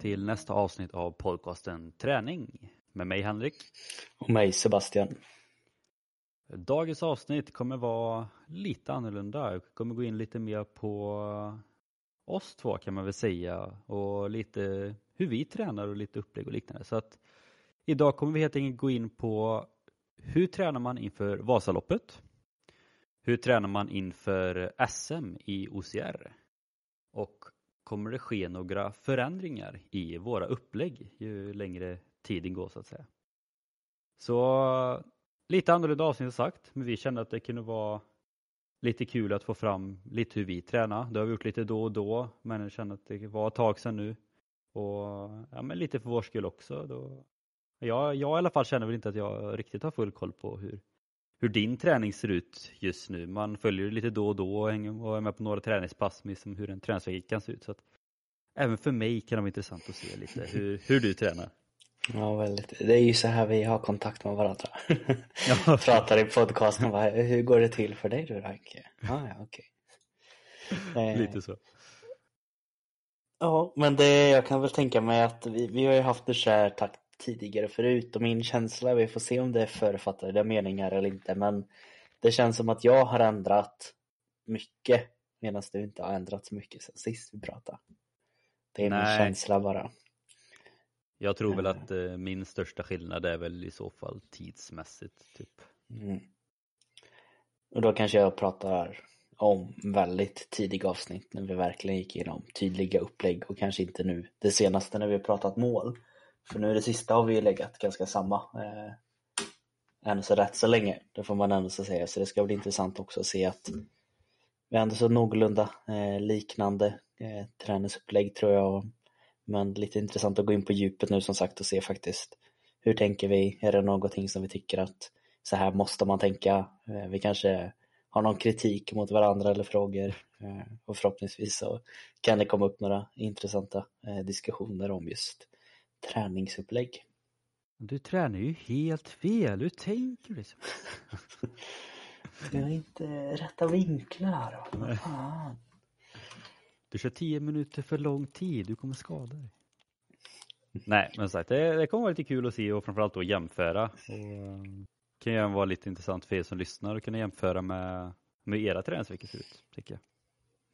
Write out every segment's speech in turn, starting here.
till nästa avsnitt av podcasten Träning med mig Henrik. Och mig Sebastian. Dagens avsnitt kommer vara lite annorlunda. Jag kommer gå in lite mer på oss två kan man väl säga och lite hur vi tränar och lite upplägg och liknande. Så att idag kommer vi helt enkelt gå in på hur tränar man inför Vasaloppet? Hur tränar man inför SM i OCR? Kommer det ske några förändringar i våra upplägg ju längre tiden går så att säga. Så lite annorlunda avsnitt sagt, men vi kände att det kunde vara lite kul att få fram lite hur vi tränar. Det har vi gjort lite då och då, men jag känner att det var ett tag sedan nu. Och ja, men lite för vår skull också. Då... Jag, jag i alla fall känner väl inte att jag riktigt har full koll på hur, hur din träning ser ut just nu. Man följer lite då och då och, hänger, och är med på några träningspass med liksom hur en träningsvecka kan se ut. Så att även för mig kan det vara intressant att se lite hur, hur du tränar. Ja, väldigt. Det är ju så här vi har kontakt med varandra. Ja. Pratar i podcasten, bara, hur går det till för dig du Ranke? Ah, ja, okej. Okay. lite så. Ja, men det, jag kan väl tänka mig att vi, vi har ju haft det så här takt tidigare förut och min känsla, vi får se om det är författade meningar eller inte, men det känns som att jag har ändrat mycket medan du inte har ändrat så mycket sen sist vi pratade. Det är Nej. min känsla bara. Jag tror väl att eh, min största skillnad är väl i så fall tidsmässigt. Typ. Mm. Och då kanske jag pratar om väldigt tidiga avsnitt när vi verkligen gick igenom tydliga upplägg och kanske inte nu det senaste när vi har pratat mål. För nu det sista har vi ju legat ganska samma eh, än så rätt så länge, det får man ändå så säga. Så det ska bli intressant också att se att vi ändå så någorlunda eh, liknande eh, träningsupplägg tror jag. Men lite intressant att gå in på djupet nu som sagt och se faktiskt hur tänker vi? Är det någonting som vi tycker att så här måste man tänka? Eh, vi kanske har någon kritik mot varandra eller frågor eh, och förhoppningsvis så kan det komma upp några intressanta diskussioner om just träningsupplägg. Du tränar ju helt fel, hur tänker du? Jag har inte rätta vinklar. Du kör tio minuter för lång tid, du kommer skada dig. Nej, men sagt, det, det kommer vara lite kul att se och framförallt då jämföra. Och, det kan ju vara lite intressant för er som lyssnar att kunna jämföra med, med era träningsveckor ser ut, tycker jag.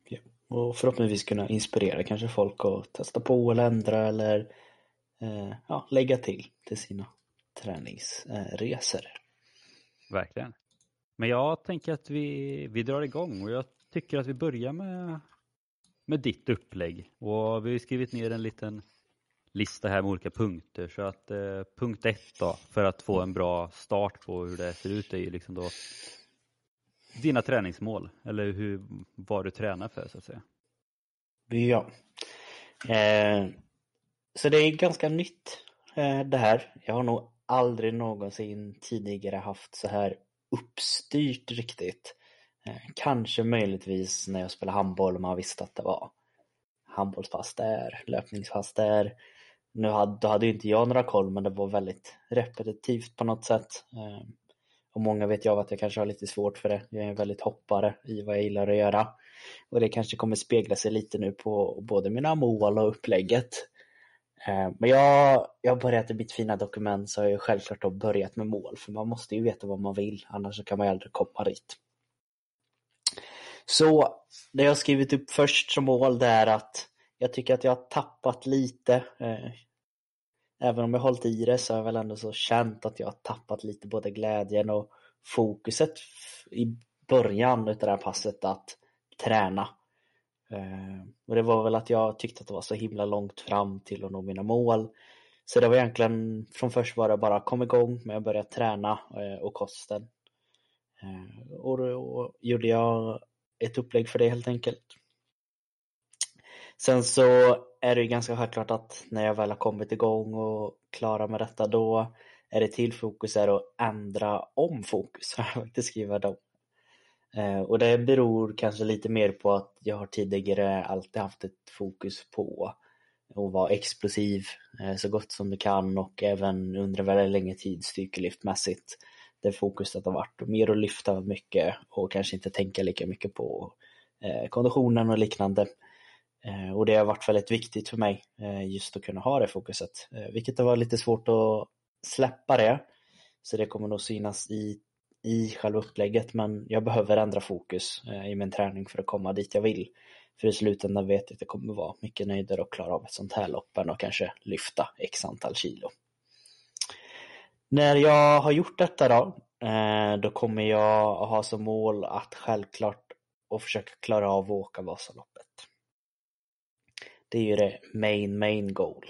Ja, och förhoppningsvis kunna inspirera kanske folk att testa på eller ändra eller eh, ja, lägga till till sina träningsresor. Verkligen. Men jag tänker att vi, vi drar igång och jag tycker att vi börjar med, med ditt upplägg. Och vi har skrivit ner en liten lista här med olika punkter. Så att eh, punkt ett då, för att få en bra start på hur det ser ut, är ju liksom då dina träningsmål. Eller hur, vad du tränar för så att säga. Ja. Eh, så det är ganska nytt eh, det här. Jag har nog aldrig någonsin tidigare haft så här uppstyrt riktigt. Kanske möjligtvis när jag spelade handboll och man visste att det var handbollspass där, löpningspass där. Nu hade, då hade ju inte jag några koll men det var väldigt repetitivt på något sätt. Ehm, och många vet jag att jag kanske har lite svårt för det. Jag är väldigt hoppare i vad jag gillar att göra. Och det kanske kommer spegla sig lite nu på både mina mål och upplägget. Ehm, men jag, jag har börjat i mitt fina dokument så har jag självklart då börjat med mål för man måste ju veta vad man vill annars kan man ju aldrig komma dit. Så det jag skrivit upp först som mål det är att jag tycker att jag har tappat lite. Eh, även om jag hållit i det så har jag väl ändå så känt att jag har tappat lite både glädjen och fokuset i början av det här passet att träna. Eh, och det var väl att jag tyckte att det var så himla långt fram till att nå mina mål. Så det var egentligen, från först var det bara kom igång med att börja träna eh, och kosten. Och då gjorde jag ett upplägg för det helt enkelt. Sen så är det ju ganska självklart att när jag väl har kommit igång och klara med detta då är det till fokus är att ändra om fokus. Jag faktiskt skrivit dem. Eh, och det beror kanske lite mer på att jag har tidigare alltid haft ett fokus på att vara explosiv eh, så gott som du kan och även under väldigt länge tid styrkelyftmässigt. Det fokuset har varit mer att lyfta mycket och kanske inte tänka lika mycket på eh, konditionen och liknande. Eh, och det har varit väldigt viktigt för mig eh, just att kunna ha det fokuset, eh, vilket det var lite svårt att släppa det. Så det kommer nog synas i, i själva upplägget men jag behöver ändra fokus eh, i min träning för att komma dit jag vill. För i slutändan vet jag att jag kommer vara mycket nöjdare och klara av ett sånt här lopp än att kanske lyfta x antal kilo. När jag har gjort detta då, eh, då kommer jag ha som mål att självklart och försöka klara av att åka Vasaloppet. Det är ju det main, main goal.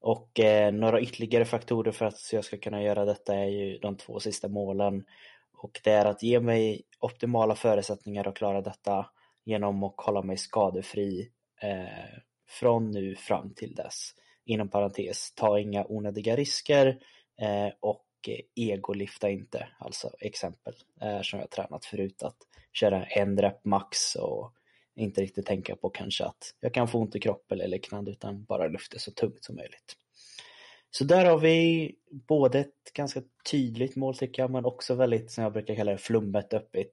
Och eh, några ytterligare faktorer för att jag ska kunna göra detta är ju de två sista målen. Och det är att ge mig optimala förutsättningar att klara detta genom att hålla mig skadefri eh, från nu fram till dess. Inom parentes, ta inga onödiga risker och egolifta inte. Alltså exempel eh, som jag tränat förut att köra en rep max och inte riktigt tänka på kanske att jag kan få ont i kroppen eller liknande utan bara lyfta så tungt som möjligt. Så där har vi både ett ganska tydligt mål tycker jag men också väldigt, som jag brukar kalla det, flummet öppet.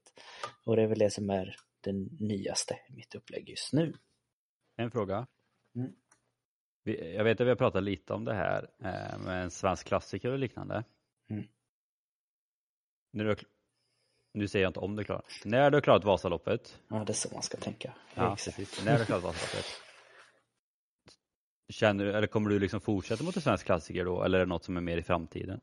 Och det är väl det som är det nyaste i mitt upplägg just nu. En fråga. Mm. Jag vet att vi har pratat lite om det här eh, med en svensk klassiker och liknande. Mm. När du nu säger jag inte om du klarar. När du har klarat Vasaloppet. Ja, det är så man ska tänka. Ja, precis. När du har klarat Vasaloppet. Känner du, eller kommer du liksom fortsätta mot en svensk klassiker då, eller är det något som är mer i framtiden?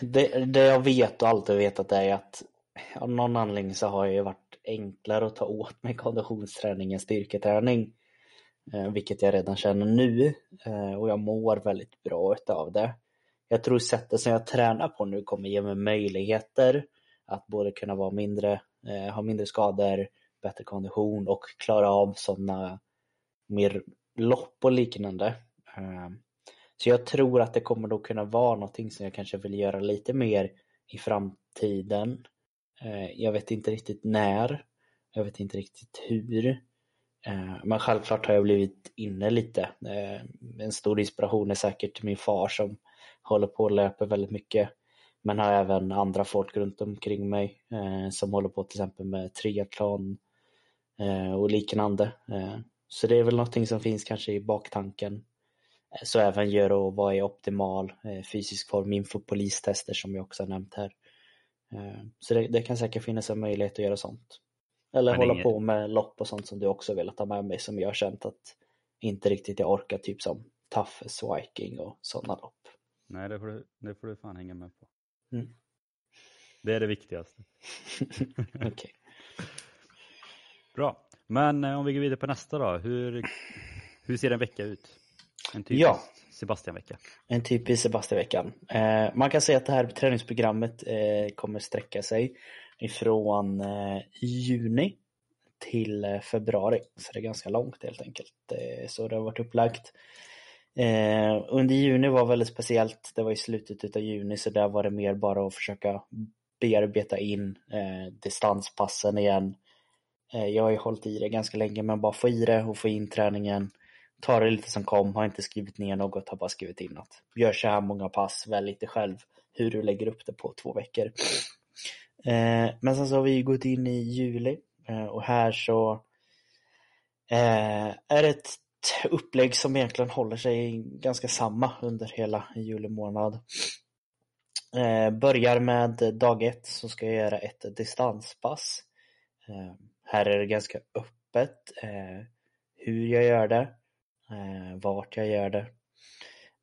Det, det jag vet och alltid vetat är att av någon anledning så har det varit enklare att ta åt mig konditionsträning än styrketräning. Eh, vilket jag redan känner nu eh, och jag mår väldigt bra utav det jag tror sättet som jag tränar på nu kommer ge mig möjligheter att både kunna vara mindre, eh, ha mindre skador, bättre kondition och klara av sådana mer lopp och liknande. Så jag tror att det kommer då kunna vara någonting som jag kanske vill göra lite mer i framtiden. Jag vet inte riktigt när, jag vet inte riktigt hur. Eh, men självklart har jag blivit inne lite. Eh, en stor inspiration är säkert min far som håller på och löper väldigt mycket. Men har även andra folk runt omkring mig eh, som håller på till exempel med triathlon och liknande. Så det är väl någonting som finns kanske i baktanken. Så även gör och vara i optimal fysisk form inför polistester som jag också har nämnt här. Så det, det, kan säkert finnas en möjlighet att göra sånt. Eller Men hålla ingen... på med lopp och sånt som du också velat ha med mig som jag har känt att inte riktigt jag orkar, typ som Toughest Viking och sådana lopp. Nej, det får du, det får du fan hänga med på. Mm. Det är det viktigaste. Okej. Okay. Bra. Men eh, om vi går vidare på nästa då. Hur, hur ser en vecka ut? En typisk ja. Sebastian-vecka. En typisk Sebastian-vecka. Eh, man kan säga att det här träningsprogrammet eh, kommer sträcka sig ifrån eh, juni till eh, februari. Så det är ganska långt helt enkelt. så det har varit upplagt. Eh, under juni var väldigt speciellt. Det var i slutet av juni så där var det mer bara att försöka bearbeta in distanspassen igen. Jag har ju hållit i det ganska länge men bara få i det och få in träningen. Ta det lite som kom, har inte skrivit ner något, har bara skrivit in att gör så här många pass, välj lite själv hur du lägger upp det på två veckor. Eh, men sen så har vi gått in i juli eh, och här så eh, är det ett upplägg som egentligen håller sig ganska samma under hela juli månad. Eh, börjar med dag ett så ska jag göra ett distanspass. Eh, här är det ganska öppet eh, hur jag gör det, eh, vart jag gör det.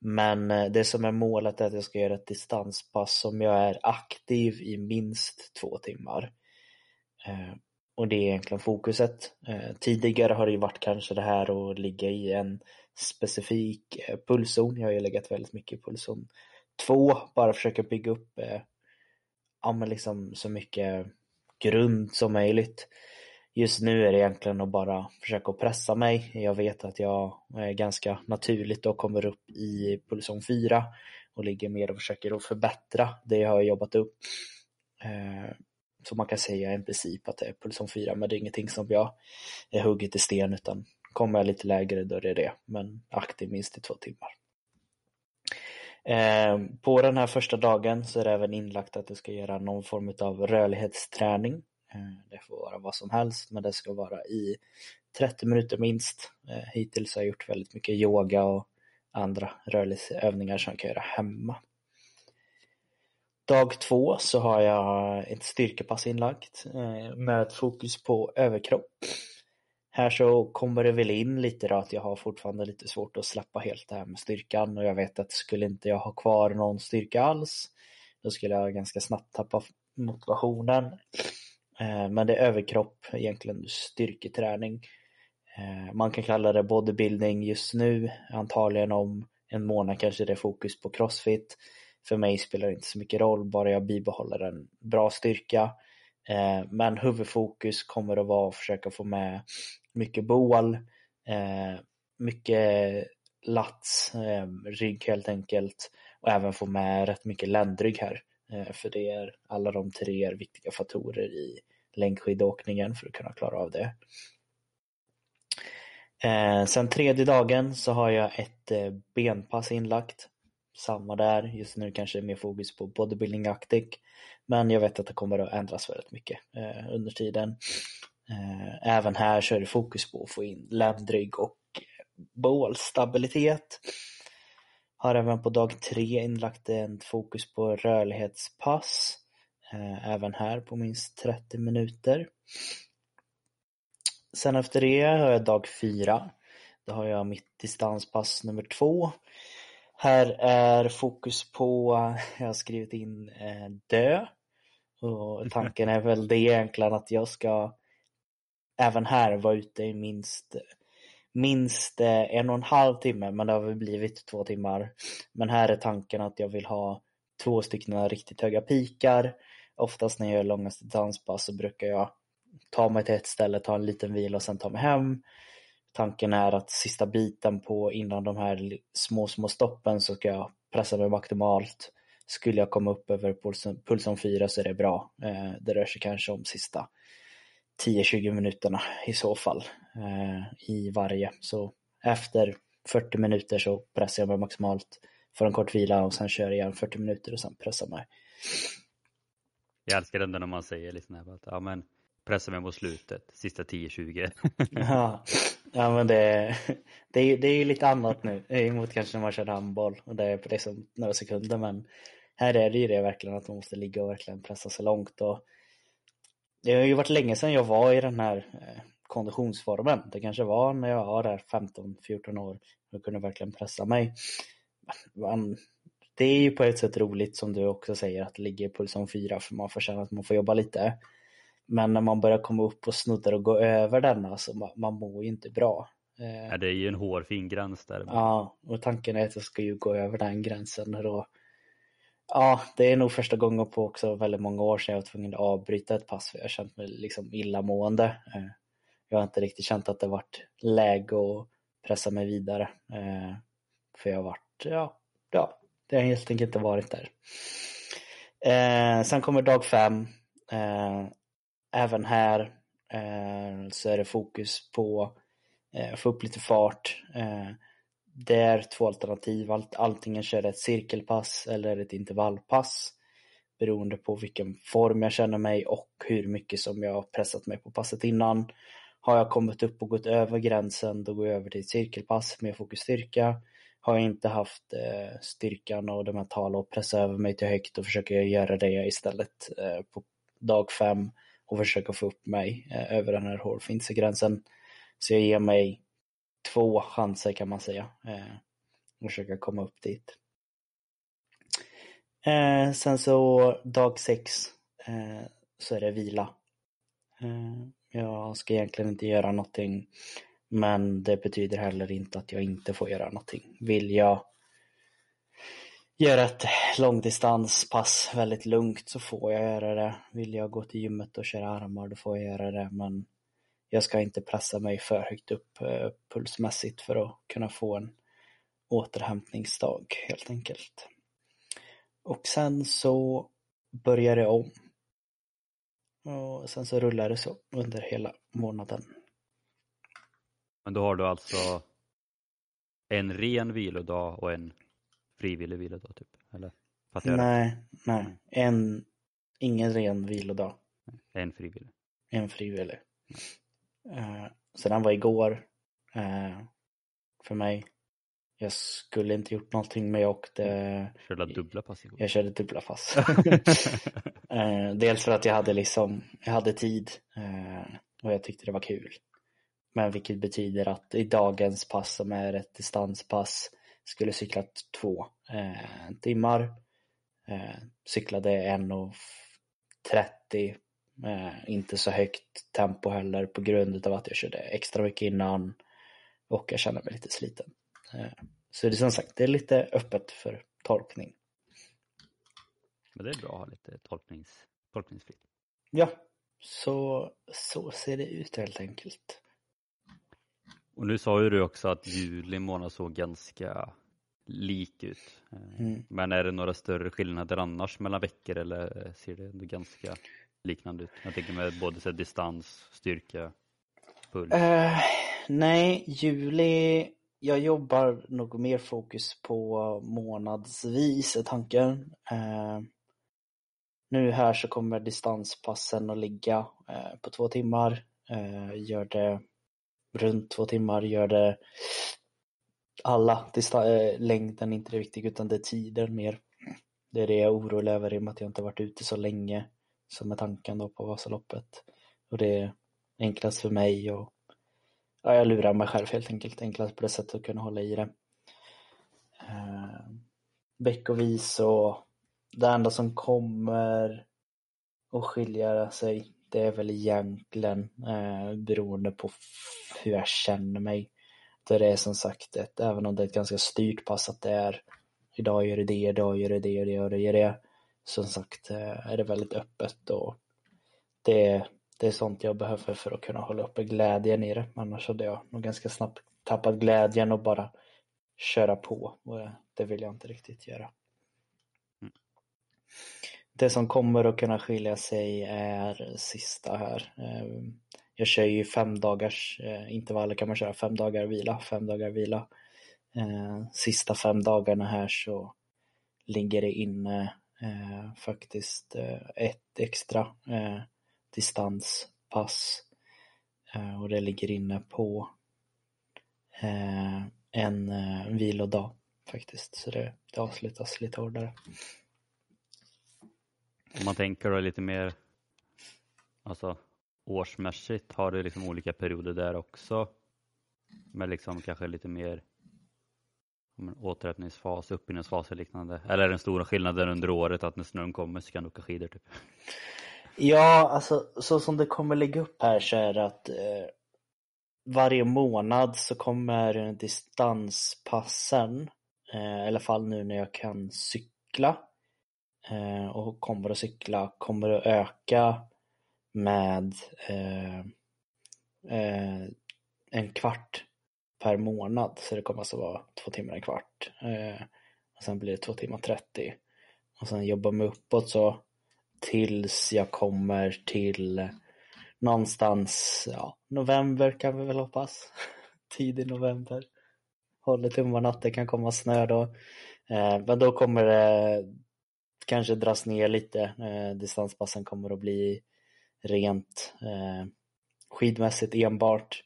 Men eh, det som är målet är att jag ska göra ett distanspass som jag är aktiv i minst två timmar. Eh, och det är egentligen fokuset. Eh, tidigare har det ju varit kanske det här att ligga i en specifik pulszon. Jag har ju legat väldigt mycket i pulszon 2, bara försöka bygga upp ja, men liksom så mycket grund som möjligt. Just nu är det egentligen att bara försöka pressa mig. Jag vet att jag är ganska naturligt och kommer upp i pulszon 4 och ligger mer och försöker att förbättra det jag har jobbat upp. Eh, så man kan säga i princip att det är pulson 4 men det är ingenting som jag är hugget i sten utan kommer jag lite lägre då är det det. Men aktiv minst i två timmar. Eh, på den här första dagen så är det även inlagt att du ska göra någon form av rörlighetsträning. Eh, det får vara vad som helst men det ska vara i 30 minuter minst. Eh, hittills har jag gjort väldigt mycket yoga och andra rörelseövningar som jag kan göra hemma. Dag två så har jag ett styrkepass inlagt eh, med fokus på överkropp. Här så kommer det väl in lite då att jag har fortfarande lite svårt att släppa helt det här med styrkan och jag vet att skulle inte jag ha kvar någon styrka alls då skulle jag ganska snabbt tappa motivationen. Eh, men det är överkropp, egentligen styrketräning. Eh, man kan kalla det bodybuilding just nu, antagligen om en månad kanske det är fokus på crossfit. För mig spelar det inte så mycket roll, bara jag bibehåller en bra styrka. Eh, men huvudfokus kommer att vara att försöka få med mycket bål, mycket lats, rygg helt enkelt och även få med rätt mycket ländrygg här. Eh, för det är alla de tre är viktiga faktorer i längdskidåkningen för att kunna klara av det. Eh, sen tredje dagen så har jag ett eh, benpass inlagt. Samma där, just nu kanske det är mer fokus på bodybuilding-aktig. Men jag vet att det kommer att ändras väldigt mycket under tiden. Även här så är det fokus på att få in ländrygg och bålstabilitet. Har även på dag tre inlagt en fokus på rörlighetspass. Eh, även här på minst 30 minuter. Sen efter det har jag dag fyra. Då har jag mitt distanspass nummer två. Här är fokus på, jag har skrivit in eh, dö. Och tanken är väl det egentligen att jag ska även här vara ute i minst minst eh, en och en halv timme men det har väl blivit två timmar. Men här är tanken att jag vill ha två stycken riktigt höga pikar. Oftast när jag gör långa danspass så brukar jag ta mig till ett ställe, ta en liten vila och sen ta mig hem. Tanken är att sista biten på innan de här små, små stoppen så ska jag pressa mig maximalt. Skulle jag komma upp över pulsen, pulsen 4 så är det bra. Eh, det rör sig kanske om sista 10-20 minuterna i så fall eh, i varje. Så efter 40 minuter så pressar jag mig maximalt, får en kort vila och sen kör jag igen 40 minuter och sen pressar mig. Jag älskar den när man säger liksom här, att ja men pressa mig mot slutet, sista 10-20. ja, ja men det, det, är, det är lite annat nu mot kanske när man kör handboll och det är liksom några sekunder men här är det ju det verkligen att man måste ligga och verkligen pressa sig långt och det har ju varit länge sedan jag var i den här eh, konditionsformen. Det kanske var när jag var där 15-14 år och kunde verkligen pressa mig. Man, det är ju på ett sätt roligt som du också säger att det ligger puls om 4 för man får känna att man får jobba lite. Men när man börjar komma upp och snuddar och gå över denna så alltså man, man mår ju inte bra. Eh, ja, det är ju en hårfin gräns där. Ja, och tanken är att jag ska ju gå över den gränsen och då Ja, det är nog första gången på också väldigt många år sedan jag var tvungen att avbryta ett pass för jag har känt mig liksom illamående. Eh, jag har inte riktigt känt att det varit läge att pressa mig vidare. Eh, för jag har varit, ja, ja, det har helt enkelt inte varit där. Eh, sen kommer dag fem. Även här så är det fokus på att få upp lite fart det är två alternativ. Antingen köra ett cirkelpass eller ett intervallpass. Beroende på vilken form jag känner mig och hur mycket som jag har pressat mig på passet innan. Har jag kommit upp och gått över gränsen då går jag över till ett cirkelpass med fokusstyrka. Har jag inte haft eh, styrkan och det mentala att pressa över mig till högt då försöker jag göra det istället eh, på dag fem och försöka få upp mig eh, över den här hårfinsegränsen. Så jag ger mig två chanser kan man säga. Eh, och försöka komma upp dit. Eh, sen så dag sex eh, så är det vila. Eh, jag ska egentligen inte göra någonting men det betyder heller inte att jag inte får göra någonting. Vill jag göra ett långdistanspass väldigt lugnt så får jag göra det. Vill jag gå till gymmet och köra armar då får jag göra det men jag ska inte pressa mig för högt upp eh, pulsmässigt för att kunna få en återhämtningsdag helt enkelt. Och sen så börjar det om. Och sen så rullar det så under hela månaden. Men då har du alltså en ren vilodag och en frivillig vilodag typ? Eller? Nej, nej. En, ingen ren vilodag. En frivillig. en frivillig. Eh, så den var igår eh, för mig. Jag skulle inte gjort någonting men jag åkte... Körde dubbla pass igår? Jag körde dubbla pass. eh, dels för att jag hade liksom, jag hade tid eh, och jag tyckte det var kul. Men vilket betyder att i dagens pass som är ett distanspass skulle cyklat två eh, timmar. Eh, cyklade 1.30 eh, inte så högt tempo heller på grund av att jag körde extra mycket innan och jag känner mig lite sliten. Eh, så det är som sagt, det är lite öppet för tolkning. Men det är bra att ha lite tolknings, tolkningsfritt. Ja, så, så ser det ut helt enkelt. Och nu sa ju du också att juli månad såg ganska lik ut. Eh, mm. Men är det några större skillnader annars mellan veckor eller ser det ganska liknande ut? Jag tänker med både så distans, styrka, puls. Uh, nej, juli, jag jobbar nog mer fokus på månadsvis är tanken. Uh, nu här så kommer distanspassen att ligga uh, på två timmar. gör det runt två timmar, gör det alla. Längden är inte det viktiga utan det är tiden mer. Det är det jag är orolig över i och med att jag inte varit ute så länge som är tanken då på Vasaloppet. Och det är enklast för mig och ja, jag lurar mig själv helt enkelt. Enklast på det sättet att kunna hålla i det. Eh, veckovis och det enda som kommer att skilja sig det är väl egentligen eh, beroende på hur jag känner mig. Där det är som sagt ett, även om det är ett ganska styrt pass att det är idag gör det det, idag gör det det, idag gör det det. Som sagt eh, är det väldigt öppet och det, det är sånt jag behöver för att kunna hålla uppe glädjen i det. Annars hade jag nog ganska snabbt tappat glädjen och bara köra på och det vill jag inte riktigt göra. Mm. Det som kommer att kunna skilja sig är sista här. Ehm, jag kör ju fem dagars eh, intervaller kan man köra, fem dagar vila, fem dagar vila. Sista fem dagarna här så ligger det inne eh, Eh, faktiskt eh, ett extra eh, distanspass eh, och det ligger inne på en vilodag faktiskt så det, det avslutas lite hårdare. Om man tänker då lite mer alltså, årsmässigt, har du liksom olika perioder där också? Med liksom kanske lite mer återhämtningsfas, uppbyggnadsfas och liknande? Eller är den stora skillnaden under året att när snön kommer så kan du åka skidor? Typ? Ja, alltså så som det kommer ligga upp här så är det att eh, varje månad så kommer distanspassen, eh, i alla fall nu när jag kan cykla, Eh, och kommer att cykla kommer att öka med eh, eh, en kvart per månad. Så det kommer alltså vara två timmar en kvart. Eh, och sen blir det två timmar 30. Och sen jobbar mig uppåt så tills jag kommer till någonstans, ja, november kan vi väl hoppas. Tidig november. Håller tummarna att det kan komma snö då. Eh, men då kommer det kanske dras ner lite. Eh, distanspassen kommer att bli rent eh, skidmässigt enbart.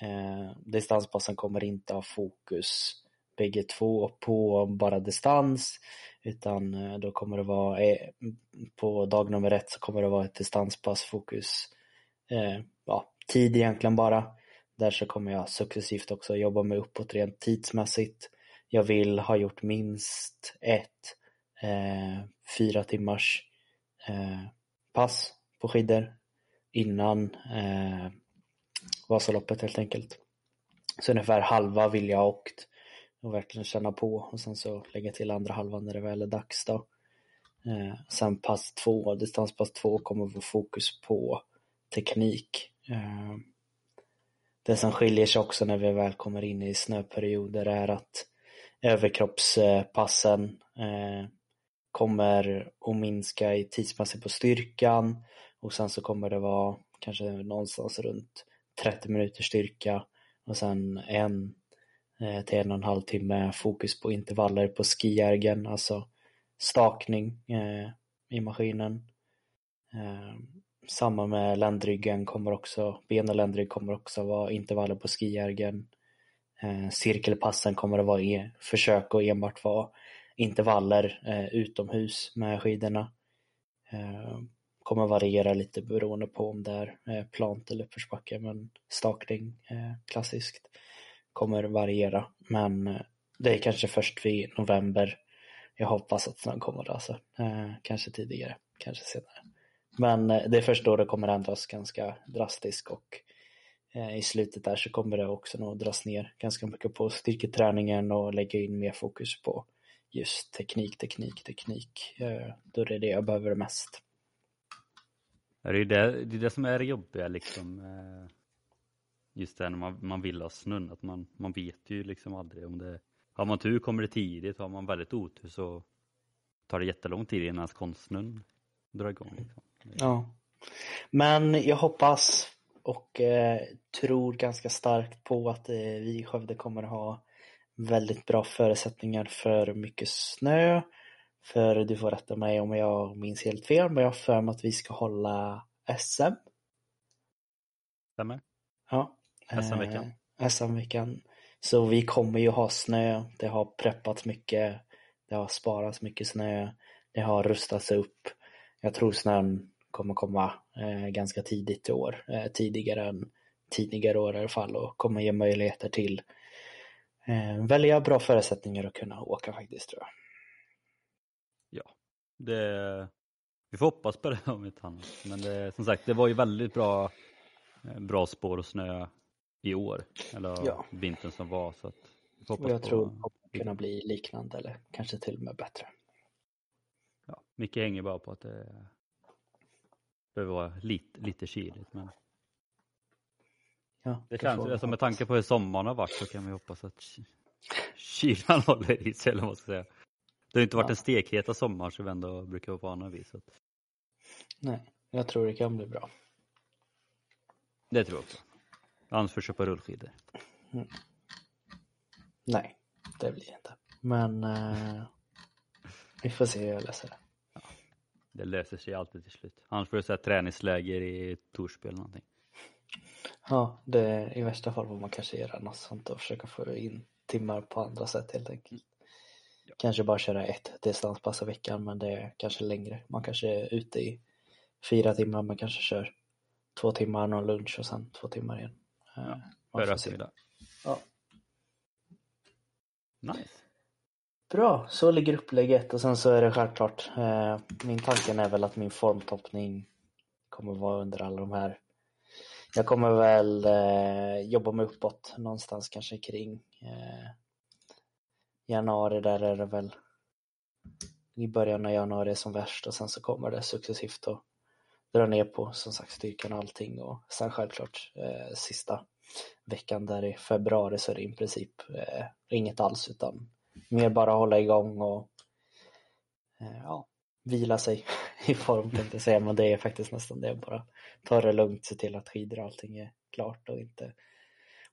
Eh, distanspassen kommer inte ha fokus bägge två på bara distans utan eh, då kommer det vara eh, på dag nummer ett så kommer det vara ett distanspass fokus eh, ja, tid egentligen bara. Där så kommer jag successivt också jobba mig uppåt rent tidsmässigt. Jag vill ha gjort minst ett eh, fyra timmars eh, pass på skidor innan eh, Vasaloppet helt enkelt. Så ungefär halva vill jag ha åkt och verkligen känna på och sen så lägga till andra halvan när det väl är dags då. Eh, sen pass två, distanspass två kommer få fokus på teknik. Eh, det som skiljer sig också när vi väl kommer in i snöperioder är att överkroppspassen eh, kommer att minska i tidsmässigt på styrkan och sen så kommer det vara kanske någonstans runt 30 minuters styrka och sen en eh, till en och en halv timme fokus på intervaller på skijärgen, alltså stakning eh, i maskinen. Ehm, samma med ländryggen kommer också, ben och ländrygg kommer också vara intervaller på skijärgen. Eh, cirkelpassen kommer att vara e försök och enbart vara intervaller utomhus med skidorna. Ehm, Kommer variera lite beroende på om det är eh, plant eller uppförsbacke men stakning eh, klassiskt kommer variera men eh, det är kanske först vid november jag hoppas att snön kommer alltså. Kanske tidigare, kanske senare. Men det är först då det kommer ändras ganska drastiskt och i slutet där så kommer det också nog dras ner ganska mycket på styrketräningen och lägga in mer fokus på just teknik, teknik, teknik. Då är det det jag behöver mest. Det är det, det är det som är det jobbiga liksom. Eh, just det när man, man vill ha snön, att man, man vet ju liksom aldrig om det har man tur kommer det tidigt, har man väldigt otur så tar det jättelång tid innan konstsnön drar igång. Liksom. Ja. Men jag hoppas och eh, tror ganska starkt på att eh, vi i Skövde kommer ha väldigt bra förutsättningar för mycket snö. För du får rätta mig om jag minns helt fel, men jag har för mig att vi ska hålla SM. Stämmer. Ja. SM-veckan. Eh, SM-veckan. Så vi kommer ju ha snö. Det har preppats mycket. Det har sparats mycket snö. Det har rustats upp. Jag tror snön kommer komma eh, ganska tidigt i år. Eh, tidigare än tidigare år i alla fall och kommer ge möjligheter till eh, välja bra förutsättningar att kunna åka faktiskt tror jag. Det, vi får hoppas på det om inte annat. Men det, som sagt, det var ju väldigt bra, eh, bra spår och snö i år. Eller Ja. vintern som var. Så att vi Och hoppas jag på, tror det kommer kunna bli liknande eller kanske till och med bättre. Ja, mycket hänger bara på att det behöver vara lite, lite kyligt. Men Ja, det känns, alltså med tanke på hur sommaren har varit så kan vi hoppas att ky- kylan håller i sig eller vad man ska säga. Det har inte varit Ja. en stekheta sommar som vi ändå brukar vara vana vid. Så Nej, jag tror det kan bli bra. det tror jag också. Annars får köpa rullskidor. Nej, det blir det inte. Men eh, vi får se hur jag läser det. Det löser sig alltid till slut. Annars får du säga träningsläger i Torsby eller någonting. Ja, det, i värsta fall får man kanske göra något sånt och försöka få in timmar på andra sätt helt enkelt. Kanske bara köra ett distanspass i veckan men det är kanske längre. Man kanske är ute i fyra timmar men kanske kör två timmar, någon lunch och sen två timmar igen. Eh, Före får se. eftermiddag. Ja. Nice. Bra, så ligger upplägget och sen så är det självklart eh, min tanken är väl att min formtoppning kommer vara under alla de här jag kommer väl eh, jobba mig uppåt någonstans kanske kring eh, januari där är det väl i början av januari som värst och sen så kommer det successivt att dra ner på som sagt styrkan och allting och sen självklart eh, sista veckan där i februari så är det i princip eh, inget alls utan mer bara hålla igång och eh, ja, vila sig i form tänkte jag säga. Men det är faktiskt nästan det bara ta det lugnt, se till att skidor och allting är klart och inte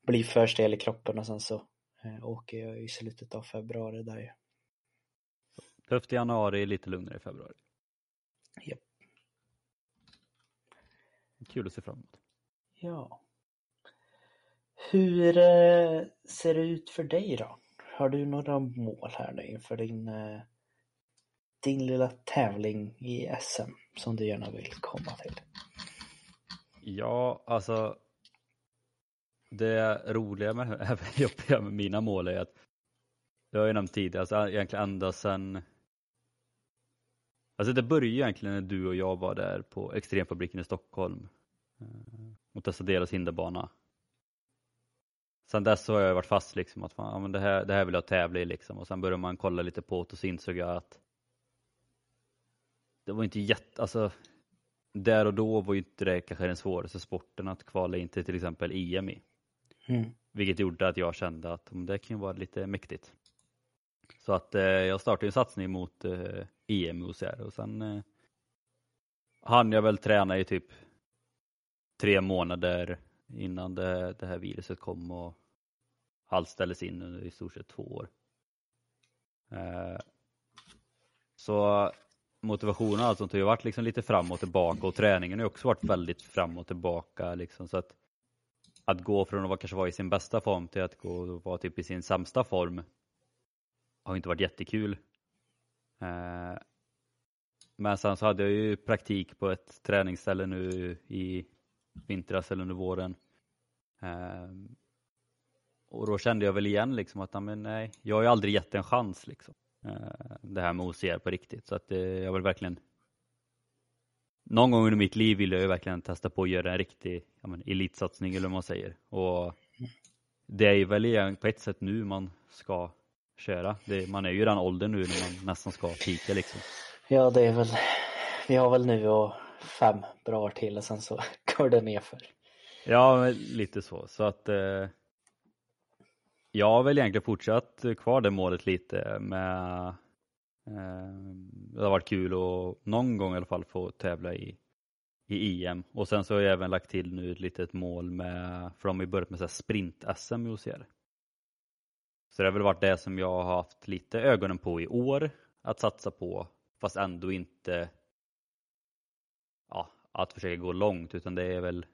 bli för stel i kroppen och sen så åker jag i slutet av februari där ju. Tufft i januari, lite lugnare i februari. Japp. Kul att se fram emot. Ja. Hur eh, ser det ut för dig då? Har du några mål här nu inför din, eh, din lilla tävling i SM som du gärna vill komma till? Ja, alltså det roliga med, även jobbiga med mina mål är att jag har ju nämnt tidigare, alltså egentligen ända sedan Alltså det började ju egentligen när du och jag var där på Extremfabriken i Stockholm eh, och testade deras hinderbana. Sen dess har jag varit fast liksom att fan, ja, men det, här, det här vill jag tävla i liksom och sen började man kolla lite på det och så insåg jag att det var inte jätte, alltså där och då var ju inte det kanske den svåraste sporten att kvala in till till exempel EM i. Mm. Vilket gjorde att jag kände att det kan vara lite mäktigt. Så att eh, jag startade en satsning mot eh, EM i OCR och sen eh, hann jag väl träna i typ tre månader innan det, det här viruset kom och allt ställdes in under i stort sett två år. Eh, så motivationen och allt sånt har ju varit liksom lite fram och tillbaka och träningen har också varit väldigt fram och tillbaka liksom så att att gå från att vara, kanske vara i sin bästa form till att gå och vara typ i sin sämsta form har inte varit jättekul. Eh, men sen så hade jag ju praktik på ett träningsställe nu i vintras eller under våren. Eh, och då kände jag väl igen liksom att men nej, jag har ju aldrig gett en chans liksom. Eh, det här med OCR på riktigt så att eh, jag vill verkligen någon gång under mitt liv vill jag ju verkligen testa på att göra en riktig ja, men, elitsatsning eller vad man säger. Och det är väl på ett sätt nu man ska köra. Det, man är ju i den åldern nu när man nästan ska pika liksom. Ja, det är väl, vi har väl nu och fem bra år till och sen så går det nerför. Ja, lite så. Så att eh, jag har väl egentligen fortsatt kvar det målet lite med det har varit kul att någon gång i alla fall få tävla i, i EM och sen så har jag även lagt till nu ett litet mål med, för de har ju börjat med sprint-SM i OCR. Så det har väl varit det som jag har haft lite ögonen på i år att satsa på fast ändå inte ja, att försöka gå långt utan det är väl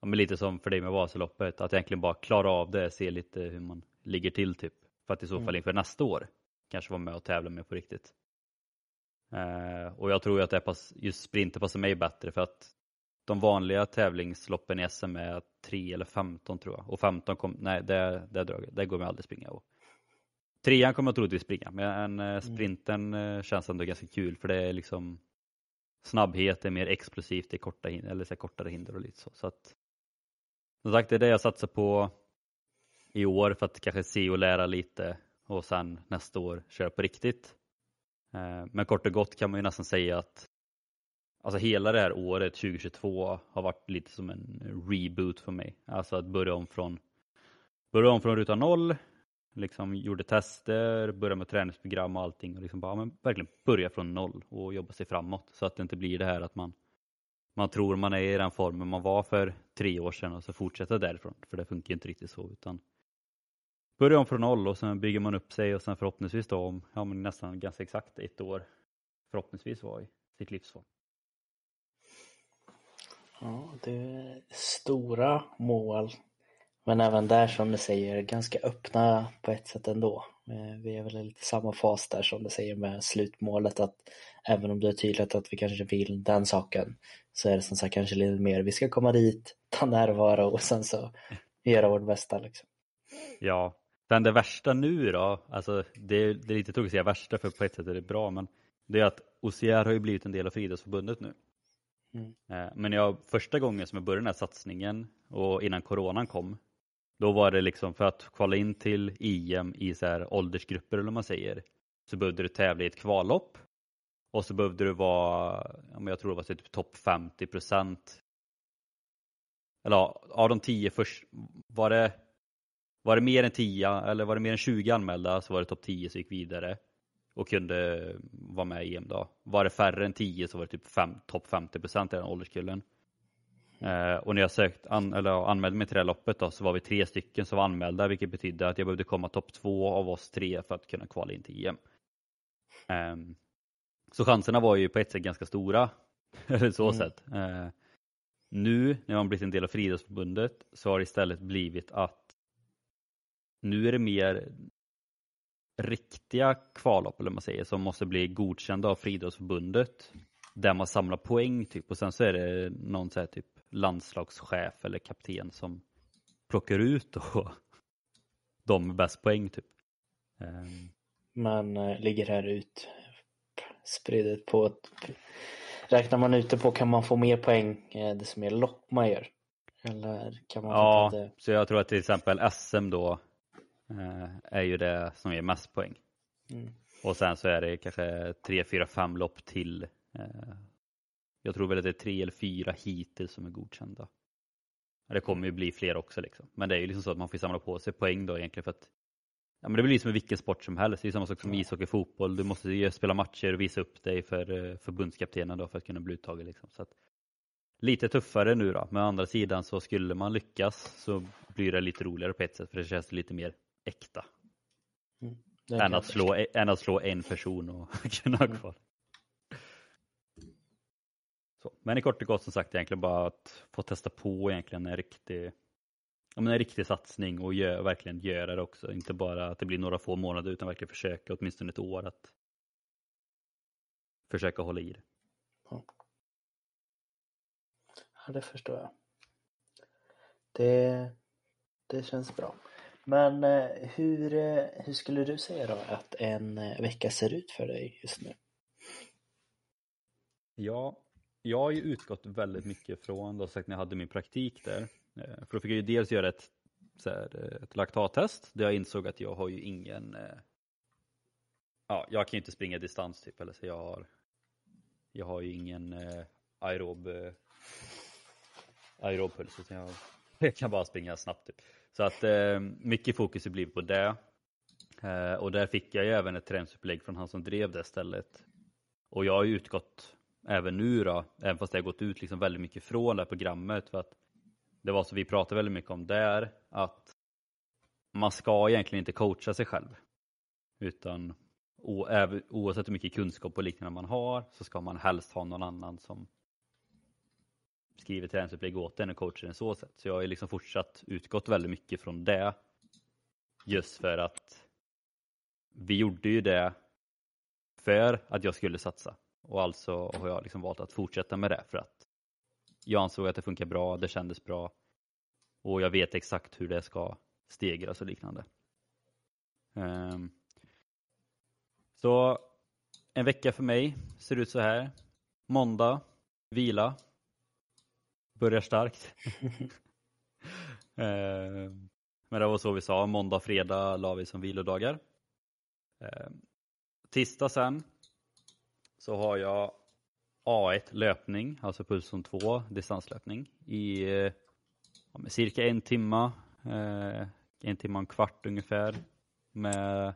ja, men lite som för dig med Vasaloppet att egentligen bara klara av det, se lite hur man ligger till typ för att i så fall mm. inför nästa år kanske vara med och tävla med på riktigt. Eh, och jag tror att det pass, just sprinter passar mig bättre för att de vanliga tävlingsloppen i SM är 3 eller 15 tror jag. Och 15 kom, nej det, det, det, det går mig aldrig springa. Och trean kommer jag troligtvis springa, men eh, mm. sprinten mm. känns ändå ganska kul för det är liksom snabbhet, är mer explosivt, det är korta hinder, eller så kortare hinder och lite så. så att, som sagt, det är det jag satsar på i år för att kanske se och lära lite och sen nästa år köra på riktigt. Eh, men kort och gott kan man ju nästan säga att alltså hela det här året 2022 har varit lite som en reboot för mig. Alltså att börja om från, börja om från ruta noll, liksom gjorde tester, började med träningsprogram och allting och liksom bara, men verkligen börja från noll och jobba sig framåt så att det inte blir det här att man man tror man är i den formen man var för tre år sedan och så fortsätta därifrån. För det funkar inte riktigt så utan börja om från noll och sen bygger man upp sig och sen förhoppningsvis då om ja, men nästan ganska exakt ett år förhoppningsvis vara i sitt livsform. Ja, det är stora mål. Men även där som du säger, ganska öppna på ett sätt ändå. Eh, vi är väl i lite samma fas där som du säger med slutmålet att även om det är tydligt att vi kanske vill den saken så är det som sagt kanske lite mer, vi ska komma dit, ta närvaro och sen så göra vårt bästa. Liksom. Ja, Sen det värsta nu då, alltså det, det är lite tråkigt att säga värsta för på ett sätt är det bra, men det är att OCR har ju blivit en del av Friidrottsförbundet nu. Mm. Eh, men jag, första gången som jag började den här satsningen och innan coronan kom, då var det liksom för att kvala in till EM i så här åldersgrupper eller vad man säger, så behövde du tävla i ett kvallopp och så behövde du vara, jag tror det var typ topp 50 procent. Eller ja, av de tio först, var det var det mer än 10 eller var det mer än 20 anmälda så var det topp 10 som gick vidare och kunde vara med i EM då. Var det färre än 10 så var det typ topp 50 procent i den ålderskullen. Eh, och när jag sökt an, eller anmälde mig till det här loppet då, så var vi tre stycken som var anmälda vilket betydde att jag behövde komma topp två av oss tre för att kunna kvala in till EM. Eh, så chanserna var ju på ett sätt ganska stora. så mm. sätt. Eh, nu när man blivit en del av Friidrottsförbundet så har det istället blivit att nu är det mer riktiga kvallopp eller man säger som måste bli godkända av Friidrottsförbundet där man samlar poäng typ och sen så är det någon så här, typ landslagschef eller kapten som plockar ut då de med bäst poäng typ. Um. Man äh, ligger här ut spridet på ett... Räknar man ute på kan man få mer poäng eh, desto mer lopp man gör? Eller kan man ja, det... så jag tror att till exempel SM då Eh, är ju det som ger mest poäng. Mm. Och sen så är det kanske tre, fyra, fem lopp till. Eh, jag tror väl att det är tre eller fyra hittills som är godkända. Det kommer ju bli fler också liksom. Men det är ju liksom så att man får samla på sig poäng då egentligen för att Ja men det blir som i vilken sport som helst. Det är samma sak som ishockey, fotboll. Du måste ju spela matcher och visa upp dig för eh, förbundskaptenen då för att kunna bli uttagen. Liksom. Så att, lite tuffare nu då. Men å andra sidan så skulle man lyckas så blir det lite roligare på ett sätt för det känns lite mer äkta. Mm. Än, att slå, än att slå en person och kunna ha kvar. Så. Men i kort och gott som sagt egentligen bara att få testa på egentligen en riktig, ja, men en riktig satsning och gör, verkligen göra det också. Inte bara att det blir några få månader utan verkligen försöka åtminstone ett år att försöka hålla i det. Ja, ja det förstår jag. Det, det känns bra. Men eh, hur, eh, hur skulle du säga då att en eh, vecka ser ut för dig just nu? Ja, jag har ju utgått väldigt mycket från, då sagt när jag hade min praktik där. För då fick jag ju dels göra ett, så här, ett laktattest där jag insåg att jag har ju ingen, ja, jag kan ju inte springa distans typ, eller så jag har, jag har ju ingen aerob, aerobpuls, utan jag, jag kan bara springa snabbt typ. Så att eh, mycket fokus har blivit på det. Eh, och där fick jag ju även ett träningsupplägg från han som drev det stället. Och jag har ju utgått även nu då, även fast jag har gått ut liksom väldigt mycket från det här programmet. För att det var så vi pratade väldigt mycket om där, att man ska egentligen inte coacha sig själv. Utan oavsett hur mycket kunskap och liknande man har så ska man helst ha någon annan som skriver träningsupplägg åt en och coachar den så sätt. Så jag har liksom fortsatt utgått väldigt mycket från det. Just för att vi gjorde ju det för att jag skulle satsa. Och alltså har jag liksom valt att fortsätta med det för att jag ansåg att det funkar bra, det kändes bra och jag vet exakt hur det ska stegras och liknande. Um, så en vecka för mig ser ut så här. Måndag, vila, börjar starkt. eh, men det var så vi sa, måndag, fredag la vi som vilodagar. Eh, tisdag sen så har jag A1 löpning, alltså pulszon 2 distanslöpning i eh, cirka en timma, eh, en timma och en kvart ungefär med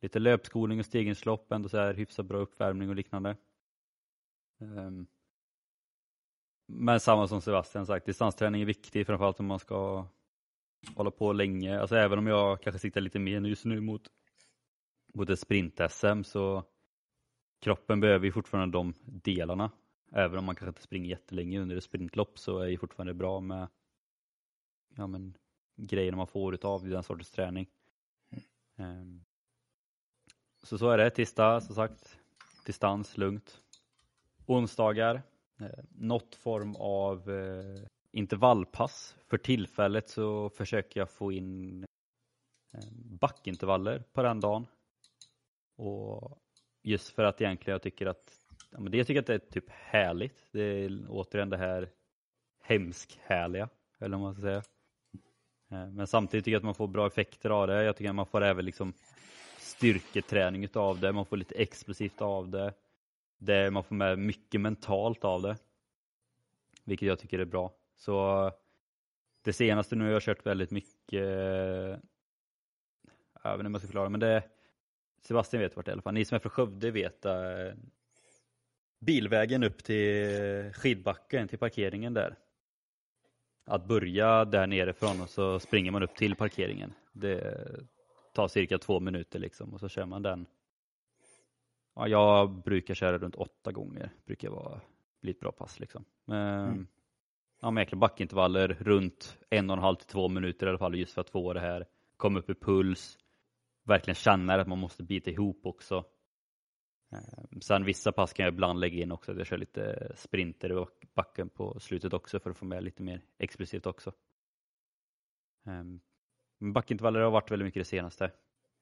lite löpskolning och stegringslopp, ändå så här hyfsat bra uppvärmning och liknande. Um, men samma som Sebastian sagt, distansträning är viktig framförallt om man ska hålla på länge. Alltså även om jag kanske siktar lite mer just nu mot, mot ett sprint-SM så kroppen behöver ju fortfarande de delarna. Även om man kanske inte springer jättelänge under ett sprintlopp så är det fortfarande bra med ja, men, grejerna man får utav den sortens träning. Um, så så är det, tisdag som sagt, distans, lugnt. Onsdagar, Eh, något form av eh, intervallpass. För tillfället så försöker jag få in eh, backintervaller på den dagen. Och just för att egentligen jag tycker att ja, men det jag tycker att det är typ härligt. Det är återigen det här hemsk härliga, eller vad man ska säga. Eh, men samtidigt tycker jag att man får bra effekter av det. Jag tycker att man får även liksom styrketräning av det. Man får lite explosivt av det. Det, man får med mycket mentalt av det. Vilket jag tycker är bra. Så det senaste nu har jag kört väldigt mycket, jag vet inte om jag ska förklara, men det Sebastian vet vart det är i alla fall. Ni som är från Skövde vet äh, bilvägen upp till skidbacken, till parkeringen där. Att börja där nerifrån och så springer man upp till parkeringen. Det tar cirka två minuter liksom och så kör man den ja, jag brukar köra runt åtta gånger. Brukar vara, bli ett bra pass liksom. Men, mm. Ja, med backintervaller runt en och en halv till två minuter i alla fall just för att få det här, komma upp i puls, verkligen känna att man måste bita ihop också. Ehm, sen vissa pass kan jag ibland lägga in också, att jag kör lite sprinter i backen på slutet också för att få med lite mer explicit också. Ehm, backintervaller har varit väldigt mycket det senaste.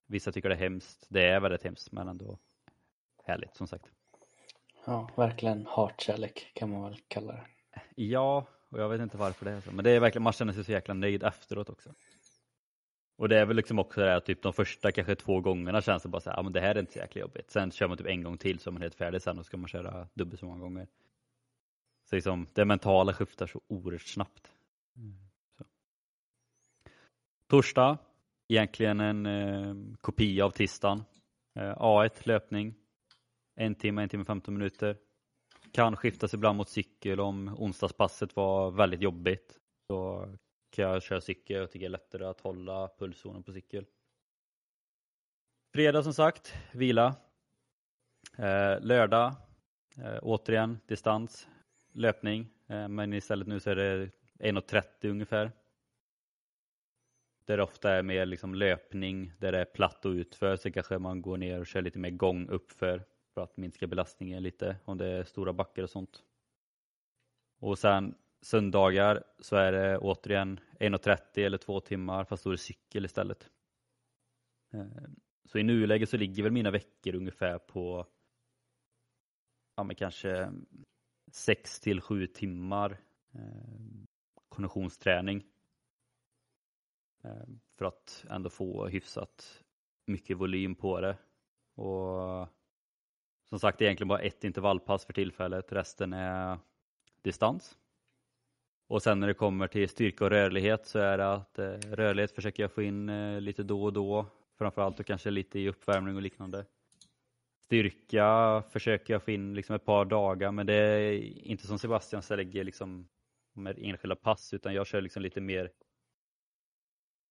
Vissa tycker det är hemskt, det är väldigt hemskt men ändå härligt som sagt. Ja, verkligen hatkärlek kan man väl kalla det. Ja, och jag vet inte varför det är så. Men det är verkligen, man känner sig så jäkla nöjd efteråt också. Och det är väl liksom också det här, typ de första kanske två gångerna känns det bara så här, ja men det här är inte så jäkla jobbigt. Sen kör man typ en gång till så är man helt färdig sen och ska man köra dubbelt så många gånger. Så liksom, det mentala skiftar så oerhört snabbt. Så. Torsdag, egentligen en eh, kopia av tisdagen. Eh, A1 löpning, en timme, en timme 15 minuter. Kan skiftas ibland mot cykel om onsdagspasset var väldigt jobbigt. Så kan jag köra cykel, jag tycker det är lättare att hålla pulszonen på cykel. Fredag som sagt, vila. Eh, lördag, eh, återigen distans. löpning, eh, men istället nu så är det 1.30 ungefär. Där det ofta är mer liksom löpning, där det är platt och utför, så kanske man går ner och kör lite mer gång uppför för att minska belastningen lite om det är stora backar och sånt. Och sen söndagar så är det återigen 1.30 eller två timmar fast då är det cykel istället. Eh, så i nuläget så ligger väl mina veckor ungefär på ja, men kanske 6 till 7 timmar eh, konditionsträning. Eh, för att ändå få hyfsat mycket volym på det. Och som sagt, det är egentligen bara ett intervallpass för tillfället. Resten är distans. Och sen när det kommer till styrka och rörlighet så är det att eh, rörlighet försöker jag få in eh, lite då och då. Framförallt och kanske lite i uppvärmning och liknande. Styrka försöker jag få in liksom ett par dagar men det är inte som Sebastian så lägger liksom med enskilda pass utan jag kör liksom lite mer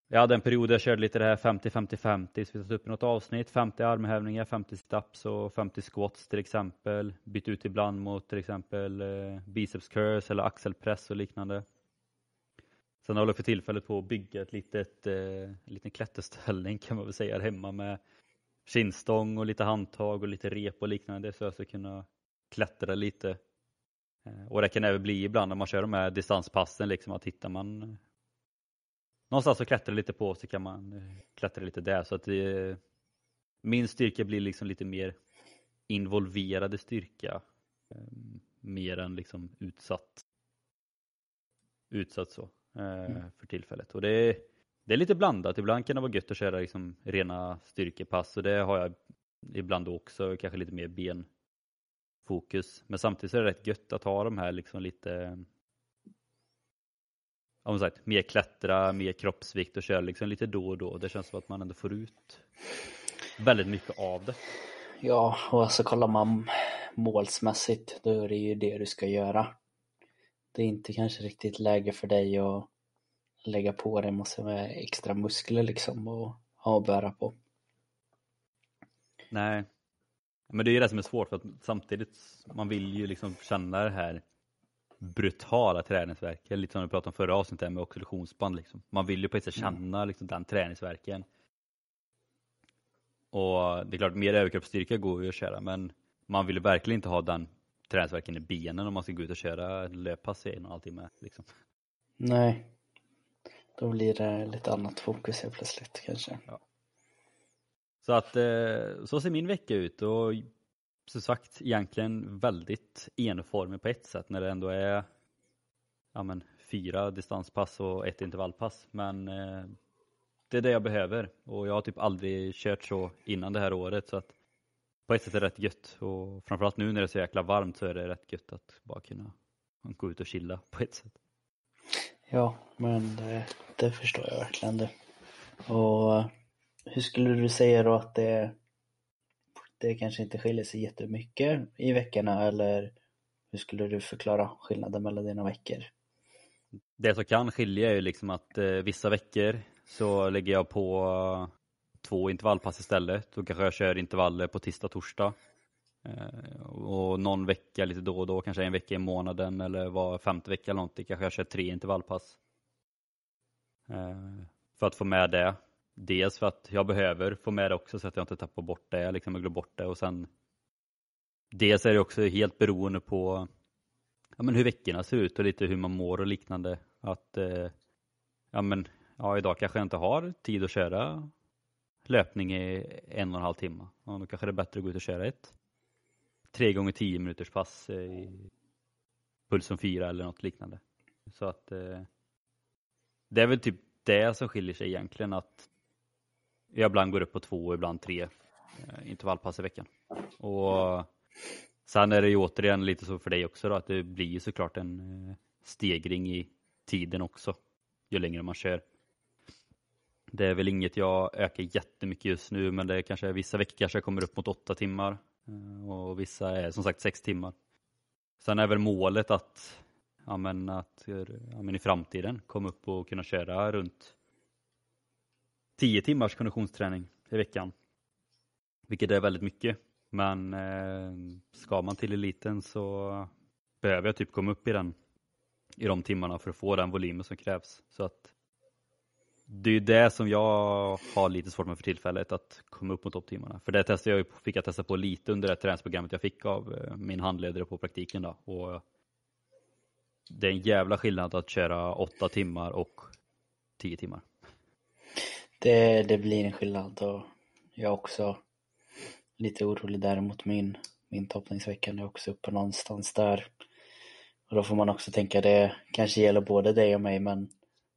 jag hade en period där jag körde lite det här 50-50-50, så vi satte upp i något avsnitt. 50 armhävningar, 50 staps och 50 squats till exempel. Bytt ut ibland mot till exempel eh, biceps curls eller axelpress och liknande. Sen håller jag för tillfället på att bygga ett litet, eh, en liten klätterställning kan man väl säga hemma med kinstång och lite handtag och lite rep och liknande så jag ska kunna klättra lite. Eh, och det kan även bli ibland när man kör de här distanspassen liksom att hittar man någonstans att klättra lite på så kan man eh, klättra lite där. Så att det, min styrka blir liksom lite mer involverade styrka ehm, mer än liksom utsatt utsatt så eh, mm. för tillfället. Och det, det är lite blandat. Ibland kan det vara gött att köra liksom rena styrkepass och det har jag ibland också kanske lite mer benfokus. Men samtidigt är det rätt gött att ha de här liksom lite om sagt, mer klättra, mer kroppsvikt och köra liksom lite då och då. Det känns som att man ändå får ut väldigt mycket av det. Ja, och alltså kollar man målsmässigt då är det ju det du ska göra. Det är inte kanske riktigt läge för dig att lägga på dig massor med extra muskler liksom och ha att bära på. Nej, men det är ju det som är svårt för att samtidigt man vill ju liksom känna det här brutala träningsverken, lite som vi pratade om förra avsnittet med oxidationsband. Liksom. Man vill ju på ett sätt mm. känna liksom, den träningsverken. Och det är klart, mer överkroppsstyrka går ju att köra, men man vill verkligen inte ha den träningsverken i benen om man ska gå ut och köra löppass i en och en halv timme. Liksom. Nej, då blir det lite annat fokus helt plötsligt kanske. Ja. Så att eh, så ser min vecka ut och som sagt egentligen väldigt enformig på ett sätt när det ändå är ja, men, fyra distanspass och ett intervallpass. Men eh, det är det jag behöver och jag har typ aldrig kört så innan det här året så att på ett sätt är det rätt gött och framförallt nu när det är så jäkla varmt så är det rätt gött att bara kunna gå ut och chilla på ett sätt. Ja, men det, det förstår jag verkligen det. Och eh, hur skulle du säga då att det det kanske inte skiljer sig jättemycket i veckorna eller hur skulle du förklara skillnaden mellan dina veckor? Det som kan skilja är ju liksom att eh, vissa veckor så lägger jag på eh, två intervallpass istället. Då kanske jag kör intervaller på tisdag, torsdag. Eh, och någon vecka lite då och då, kanske en vecka i månaden eller var femte vecka eller någonting, kanske jag kör tre intervallpass. Eh, för att få med det. Dels för att jag behöver få med det också så att jag inte tappar bort det, liksom jag glömmer bort det och sen Dels är det också helt beroende på ja, men hur veckorna ser ut och lite hur man mår och liknande. Att eh, ja, men, ja, idag kanske jag inte har tid att köra löpning i en och en halv timme. Ja, då kanske det är bättre att gå ut och köra ett tre gånger tio minuters pass i pulsen fyra eller något liknande. Så att eh, det är väl typ det som skiljer sig egentligen att jag ibland går upp på två och ibland tre eh, intervallpass i veckan. Och sen är det ju återigen lite så för dig också då, att det blir ju såklart en eh, stegring i tiden också ju längre man kör. Det är väl inget jag ökar jättemycket just nu men det är kanske vissa veckor kanske jag kommer upp mot åtta timmar eh, och vissa är som sagt sex timmar. Sen är väl målet att, ja, men att ja, men i framtiden komma upp och kunna köra runt 10 timmars konditionsträning i veckan. Vilket är väldigt mycket. Men eh, ska man till eliten så behöver jag typ komma upp i den i de timmarna för att få den volymen som krävs. Så att det är det som jag har lite svårt med för tillfället, att komma upp mot topptimmarna. För det testade jag, fick jag testa på lite under det träningsprogrammet jag fick av eh, min handledare på praktiken. Då. Och det är en jävla skillnad att köra åtta timmar och tio timmar. Det, det blir en skillnad och jag är också lite orolig däremot min, min toppningsvecka är också uppe någonstans där. Och då får man också tänka det kanske gäller både dig och mig men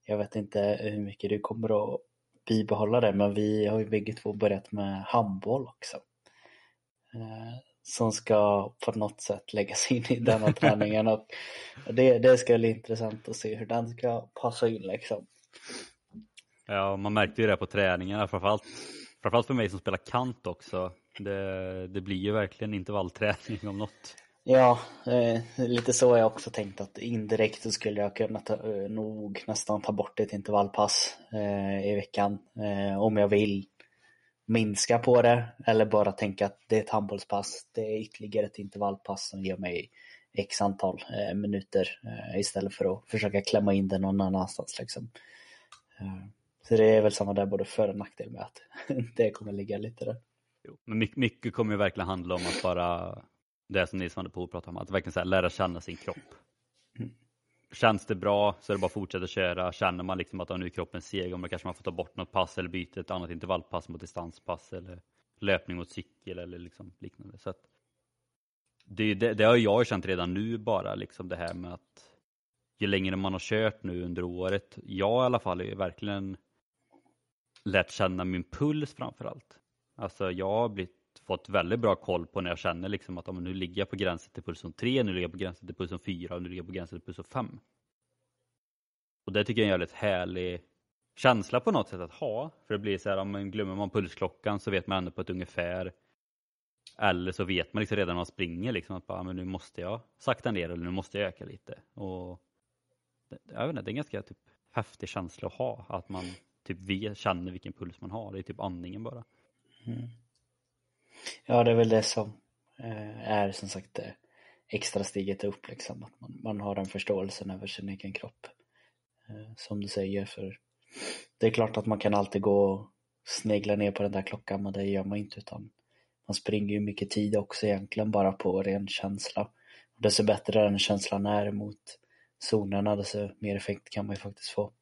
jag vet inte hur mycket du kommer att bibehålla det men vi har ju bägge två börjat med handboll också. Eh, som ska på något sätt läggas in i denna träningen och det, det ska bli intressant att se hur den ska passa in liksom. Ja, man märkte ju det på träningarna framförallt, framförallt för mig som spelar kant också. Det, det blir ju verkligen intervallträning om något. Ja, eh, lite så har jag också tänkt att indirekt så skulle jag kunna ta, eh, nog nästan ta bort ett intervallpass eh, i veckan eh, om jag vill minska på det eller bara tänka att det är ett handbollspass. Det är ytterligare ett intervallpass som ger mig x antal eh, minuter eh, istället för att försöka klämma in det någon annanstans. Liksom. Eh, så det är väl samma där både för och nackdel med att det kommer ligga lite där. Jo, men mycket, mycket kommer ju verkligen handla om att bara det som Nils van der Poel pratar om, att verkligen så här, lära känna sin kropp. Mm. Känns det bra så är det bara att fortsätta köra. Känner man liksom att nu är kroppen seg, då kanske man får ta bort något pass eller byta ett annat intervallpass mot distanspass eller löpning mot cykel eller liksom liknande. Så att det, det, det har jag känt redan nu bara, liksom det här med att ju längre man har kört nu under året, jag i alla fall är verkligen lärt känna min puls framför allt. Alltså jag har blivit fått väldigt bra koll på när jag känner liksom att om nu ligger jag på gränsen till pulsen 3, nu ligger jag på gränsen till pulsen 4 och nu ligger jag på gränsen till pulsen 5. Och det tycker jag är en jävligt härlig känsla på något sätt att ha. För det blir så här, om man glömmer man pulsklockan så vet man ändå på ett ungefär. Eller så vet man liksom redan när man springer liksom att bara, men nu måste jag sakta ner eller nu måste jag öka lite. Och det, jag vet inte, det är en ganska typ, häftig känsla att ha. Att man typ vet, känner vilken puls man har. Det är typ andningen bara. Mm. Ja, det är väl det som eh, är som sagt det extra steget upp liksom. Att man, man har den förståelsen över sin egen kropp. Eh, som du säger, för det är klart att man kan alltid gå och snegla ner på den där klockan, men det gör man inte utan man springer ju mycket tid också egentligen bara på ren känsla. Och desto bättre den känslan är mot zonerna, desto mer effekt kan man ju faktiskt få.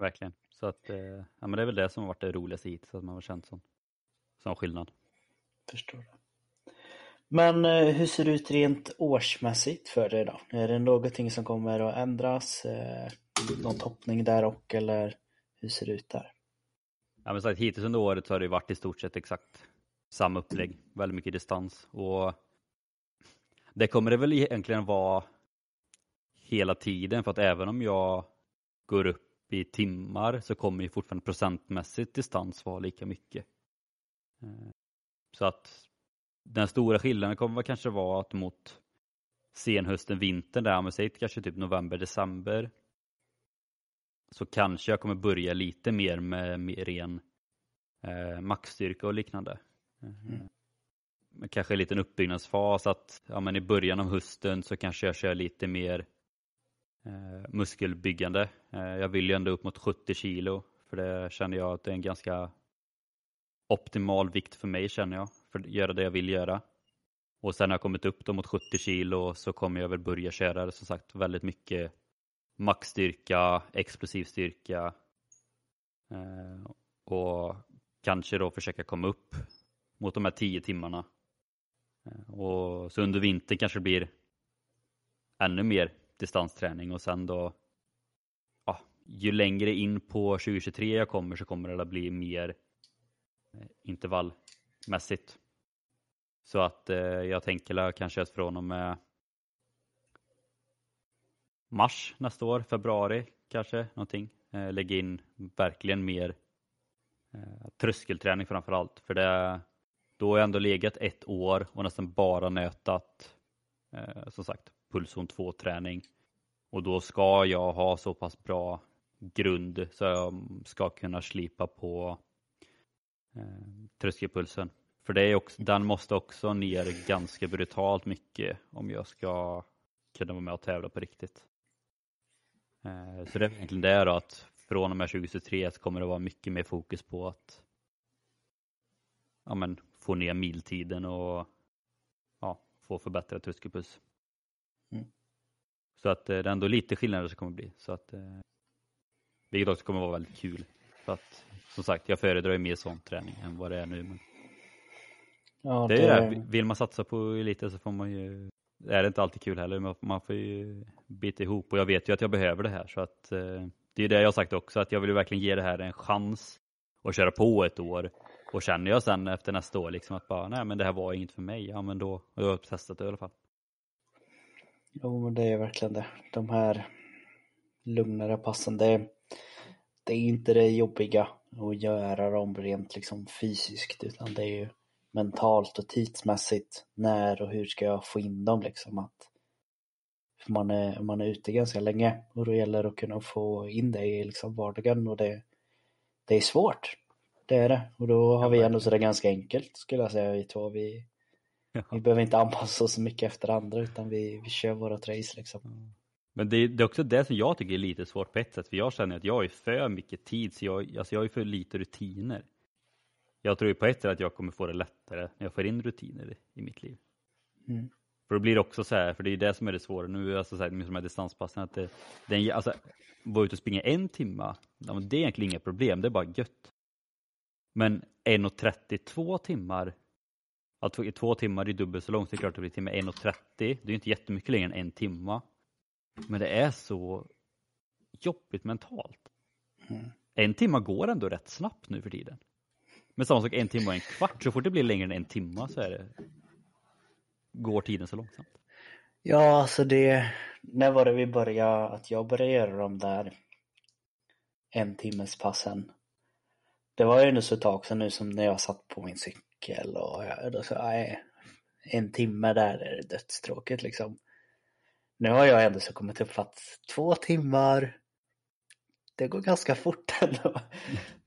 Verkligen. Så att, eh, ja men det är väl det som har varit det roligaste hittills, att man har känt sån, sån skillnad. Förstår. Men eh, hur ser det ut rent årsmässigt för dig då? Är det någonting som kommer att ändras? Eh, någon toppning där och eller hur ser det ut där? Ja men sagt, hittills under året så har det varit i stort sett exakt samma upplägg. Väldigt mycket distans och det kommer det väl egentligen vara hela tiden för att även om jag går upp i timmar så kommer ju fortfarande procentmässigt distans vara lika mycket. Eh, så att den stora skillnaden kommer kanske vara att mot senhösten, vintern där, om säger kanske typ november, december så kanske jag kommer börja lite mer med, med ren eh, maxstyrka och liknande. Mm. Men kanske en liten uppbyggnadsfas att ja, men i början av hösten så kanske jag kör lite mer eh, Eh, muskelbyggande. Eh, jag vill ju ändå upp mot 70 kilo för det känner jag att det är en ganska optimal vikt för mig känner jag, för att göra det jag vill göra. Och sen har jag kommit upp då mot 70 kilo så kommer jag väl börja köra som sagt väldigt mycket maxstyrka, explosiv styrka eh, och kanske då försöka komma upp mot de här 10 timmarna. Eh, och så under vintern kanske det blir ännu mer distansträning och sen då ja, ju längre in på 2023 jag kommer så kommer det att bli mer eh, intervallmässigt. Så att eh, jag tänker kanske att från och med mars nästa år, februari kanske någonting, eh, lägga in verkligen mer eh, tröskelträning framför allt. För det, då har jag ändå legat ett år och nästan bara nötat eh, som sagt pulszon 2 träning. Och då ska jag ha så pass bra grund så jag ska kunna slipa på eh, tröskelpulsen. För det är också, den måste också ner ganska brutalt mycket om jag ska kunna vara med och tävla på riktigt. Eh, så det är egentligen det då att från och med 2023 kommer det vara mycket mer fokus på att ja, men, få ner miltiden och ja, få förbättrad tröskelpuls. Så att eh, det är ändå lite skillnader som kommer bli. Så att, eh, vilket också kommer vara väldigt kul. För att som sagt, jag föredrar ju mer sån träning än vad det är nu. Men Ja, det är det. Vill man satsa på eliten så får man ju, är det inte alltid kul heller, men man får ju bita ihop och jag vet ju att jag behöver det här så att eh, det är det jag har sagt också, att jag vill verkligen ge det här en chans och köra på ett år. Och känner jag sen efter nästa år liksom att bara, nej men det här var inget för mig, ja men då har jag testat det i alla fall. Jo, men det är verkligen det. De här lugnare passen, det, det är inte det jobbiga att göra dem rent liksom fysiskt utan det är ju mentalt och tidsmässigt. När och hur ska jag få in dem liksom? Att, för man är, man är ute ganska länge och då gäller det att kunna få in det i liksom vardagen och det, det är svårt. Det är det. Och då har vi ändå så det ganska enkelt skulle jag säga vi två. Vi. Vi behöver inte anpassa oss så mycket efter andra utan vi, vi kör våra race liksom. Men det, det är också det som jag tycker är lite svårt på ett sätt, för jag känner att jag ju för mycket tid, så jag, alltså jag ju för lite rutiner. Jag tror ju på ett sätt att jag kommer få det lättare när jag får in rutiner i mitt liv. Mm. För då blir det också så här, för det är det som är det svåra nu, alltså så här, med de här distanspassen, att det, den, alltså, vara ute och springa en timma, det är egentligen inga problem, det är bara gött. Men 1.32 timmar, alltså två timmar är dubbelt så långt, det är klart att det blir timme 1.30, det är ju inte jättemycket längre än en timma. Men det är så jobbigt mentalt. Mm. En timma går ändå rätt snabbt nu för tiden. Men samma sak en timme och en kvart, så fort det blir längre än en timma så är det går tiden så långsamt. Ja, alltså det, när var det vi började, att jag började göra de där en timmes passen. Det var ju ändå så ett tag sedan nu som när jag satt på min cykel och jag, då så, nej, en timme där är det dödstråkigt liksom. Nu har jag ändå så kommit upp att två timmar, det går ganska fort ändå.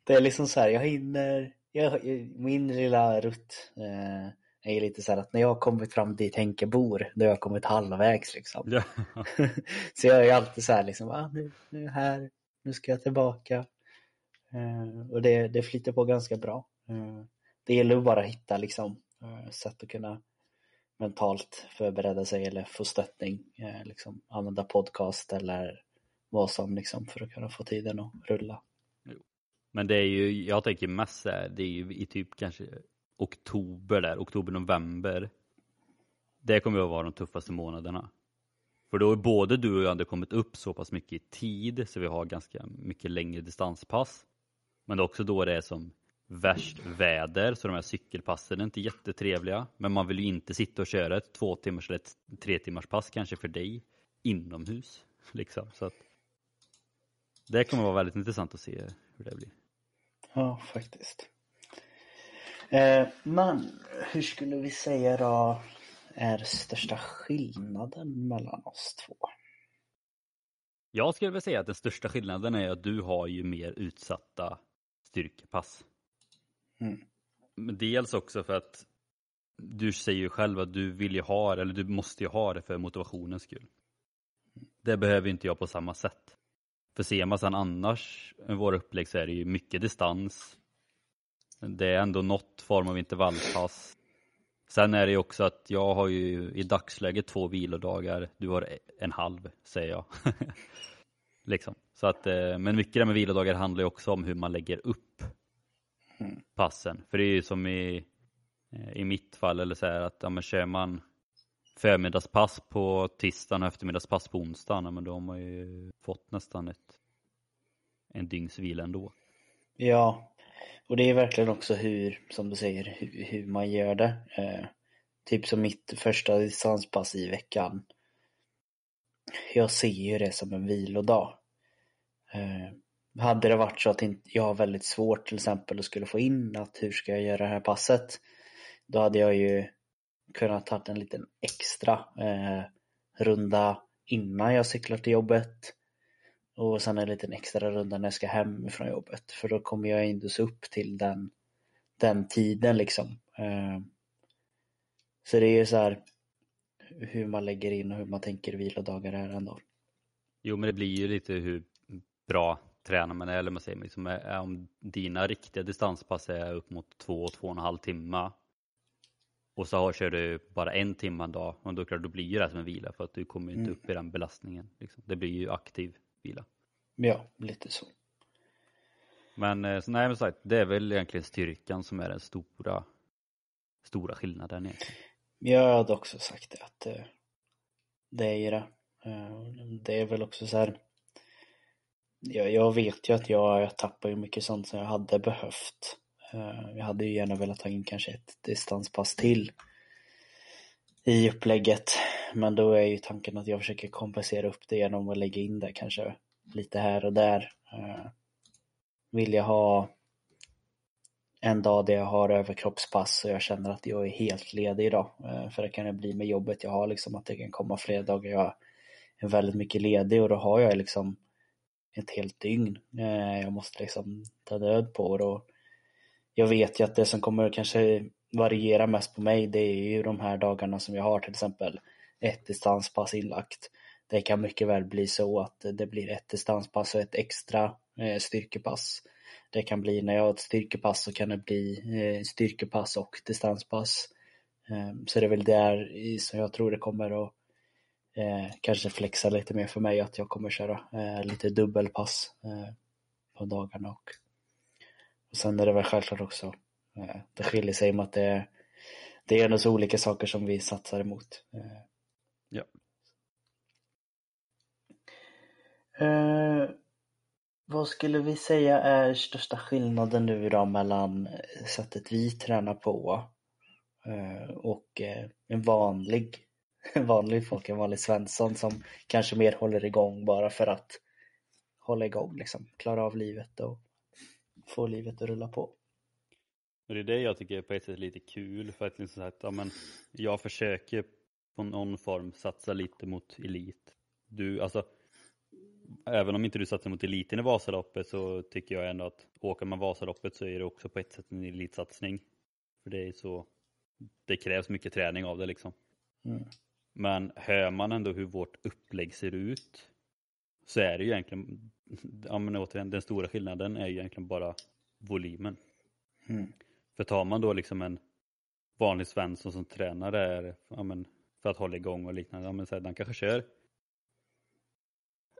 Det är liksom så här, jag hinner, jag, min lilla rutt eh, är lite så här att när jag har kommit fram dit Henke bor, då har jag kommit halvvägs liksom. Ja. Så jag är alltid så här liksom, ah, nu, nu här, nu ska jag tillbaka. Eh, och det, det flyter på ganska bra. Eh, det gäller att bara hitta liksom eh, sätt att kunna mentalt förbereda sig eller få stöttning. Eh, liksom använda podcast eller vad som liksom för att kunna få tiden att rulla. Men det är ju, jag tänker mest så här, det är ju i typ kanske oktober där, oktober, november. Det kommer att vara de tuffaste månaderna. För då är både du och jag hade kommit upp så pass mycket i tid så vi har ganska mycket längre distanspass. Men det är också då det är som värst väder så de här cykelpassen är inte jättetrevliga. Men man vill ju inte sitta och köra ett två timmars eller ett tre timmars pass kanske för dig inomhus. Liksom. Så att det kommer vara väldigt intressant att se hur det blir. Ja, faktiskt. Eh, men hur skulle vi säga då är största skillnaden mellan oss två? Jag skulle väl säga att den största skillnaden är att du har ju mer utsatta styrkepass. Mm. Men dels också för att du säger ju själv att du vill ju ha det, eller du måste ju ha det för motivationens skull. Det behöver inte jag på samma sätt. För ser man sen annars våra upplägg så är det ju mycket distans. Det är ändå något form av intervallpass. Sen är det ju också att jag har ju i dagsläget två vilodagar, du har en halv säger jag. liksom. Så att, eh, men mycket det med vilodagar handlar ju också om hur man lägger upp passen. För det är ju som i, eh, i mitt fall, eller så här att ja, men kör man förmiddagspass på tisdagen och eftermiddagspass på onsdagen, ja, men då har man ju fått nästan ett, en dygns vila ändå. Ja, och det är verkligen också hur, som du säger, hur, hur man gör det. Eh, typ som mitt första distanspass i veckan. Jag ser ju det som en vilodag. Eh, hade det varit så att jag har väldigt svårt till exempel och skulle få in att hur ska jag göra det här passet? Då hade jag ju kunnat ta en liten extra eh, runda innan jag cyklar till jobbet. Och sen en liten extra runda när jag ska hem från jobbet. För då kommer jag inte så upp till den, den tiden liksom. Eh, så det är ju så här hur man lägger in och hur man tänker vilodagar är ändå. Jo, men det blir ju lite hur bra tränar man är, eller man säger liksom, om dina riktiga distanspass är upp mot två, två och en halv timme och så kör du bara en timme en dag och då, då blir det som en vila för att du kommer inte mm. upp i den belastningen. Liksom. Det blir ju aktiv vila. Ja, lite så. Men, eh, så, nej, men sagt, det är väl egentligen styrkan som är den stora, stora skillnaden egentligen. Jag hade också sagt det att eh, det är det. Eh, det är väl också så här. Jag, jag vet ju att jag, jag tappar ju mycket sånt som jag hade behövt. Eh, jag hade ju gärna velat ha in kanske ett distanspass till i upplägget. Men då är ju tanken att jag försöker kompensera upp det genom att lägga in det kanske lite här och där eh, vill jag ha en dag där jag har överkroppspass och jag känner att jag är helt ledig idag. Eh, för det kan det bli med jobbet jag har liksom att det kan komma fler dagar jag är väldigt mycket ledig och då har jag liksom ett helt dygn. Eh, jag måste liksom ta död på det och jag vet ju att det som kommer kanske variera mest på mig det är ju de här dagarna som jag har till exempel ett distanspass inlagt. Det kan mycket väl bli så att det blir ett distanspass och ett extra eh, styrkepass. Det kan bli, när jag har ett styrkepass så kan det bli eh, styrkepass och distanspass. Ehm, så det är väl där som jag tror det kommer att eh, kanske flexa lite mer för mig att jag kommer köra lite dubbelpass på dagarna och, och sen är det väl självklart också det skiljer sig med att det, det är ändå så olika saker som vi satsar emot. Ja. Vad skulle vi säga är största skillnaden nu då mellan eh, sättet vi tränar på eh, och eh, en vanlig, vanlig folk, en vanlig Svensson som kanske mer håller igång bara för att hålla igång liksom, klara av livet och få livet att rulla på. Och det är det jag tycker är på ett sätt lite kul för att liksom att, ja, men jag försöker på någon form satsa lite mot elit. Du, alltså även om inte du satsar mot eliten i Vasaloppet så tycker jag ändå att åker man Vasaloppet så är det också på ett sätt en elitsatsning. För det är så, det krävs mycket träning av det liksom. Mm. Men hör man ändå hur vårt upplägg ser ut så är det ju egentligen, ja men återigen, den stora skillnaden är ju egentligen bara volymen. Mm. För tar man då liksom en vanlig svensson som tränar där, ja men för att hålla igång och liknande, ja men så här, den kanske kör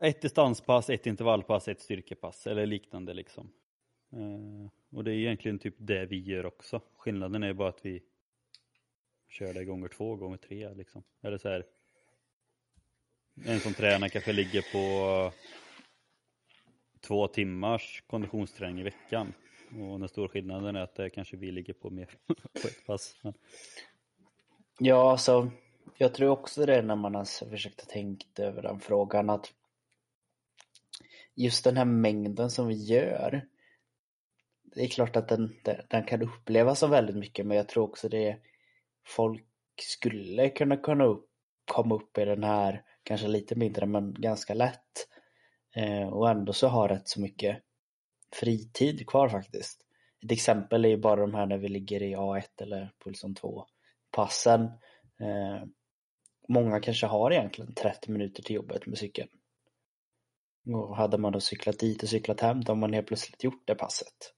ett distanspass, ett intervallpass, ett styrkepass eller liknande liksom. Eh, och det är egentligen typ det vi gör också. Skillnaden är bara att vi kör det gånger två, gånger tre liksom. Eller så här. En som tränar kanske ligger på två timmars konditionsträning i veckan. Och den stora skillnaden är att det kanske vi ligger på mer på ett pass. Men... Ja, alltså jag tror också det när man har försökt tänka över den frågan att just den här mängden som vi gör. Det är klart att den, den kan upplevas som väldigt mycket men jag tror också det folk skulle kunna kunna upp, komma upp i den här, kanske lite mindre men ganska lätt. Eh, och ändå så har rätt så mycket fritid kvar faktiskt. Ett exempel är ju bara de här när vi ligger i A1 eller Pulson liksom 2 passen. Eh, många kanske har egentligen 30 minuter till jobbet med cykeln. Och hade man då cyklat dit och cyklat hem då har man helt plötsligt gjort det passet.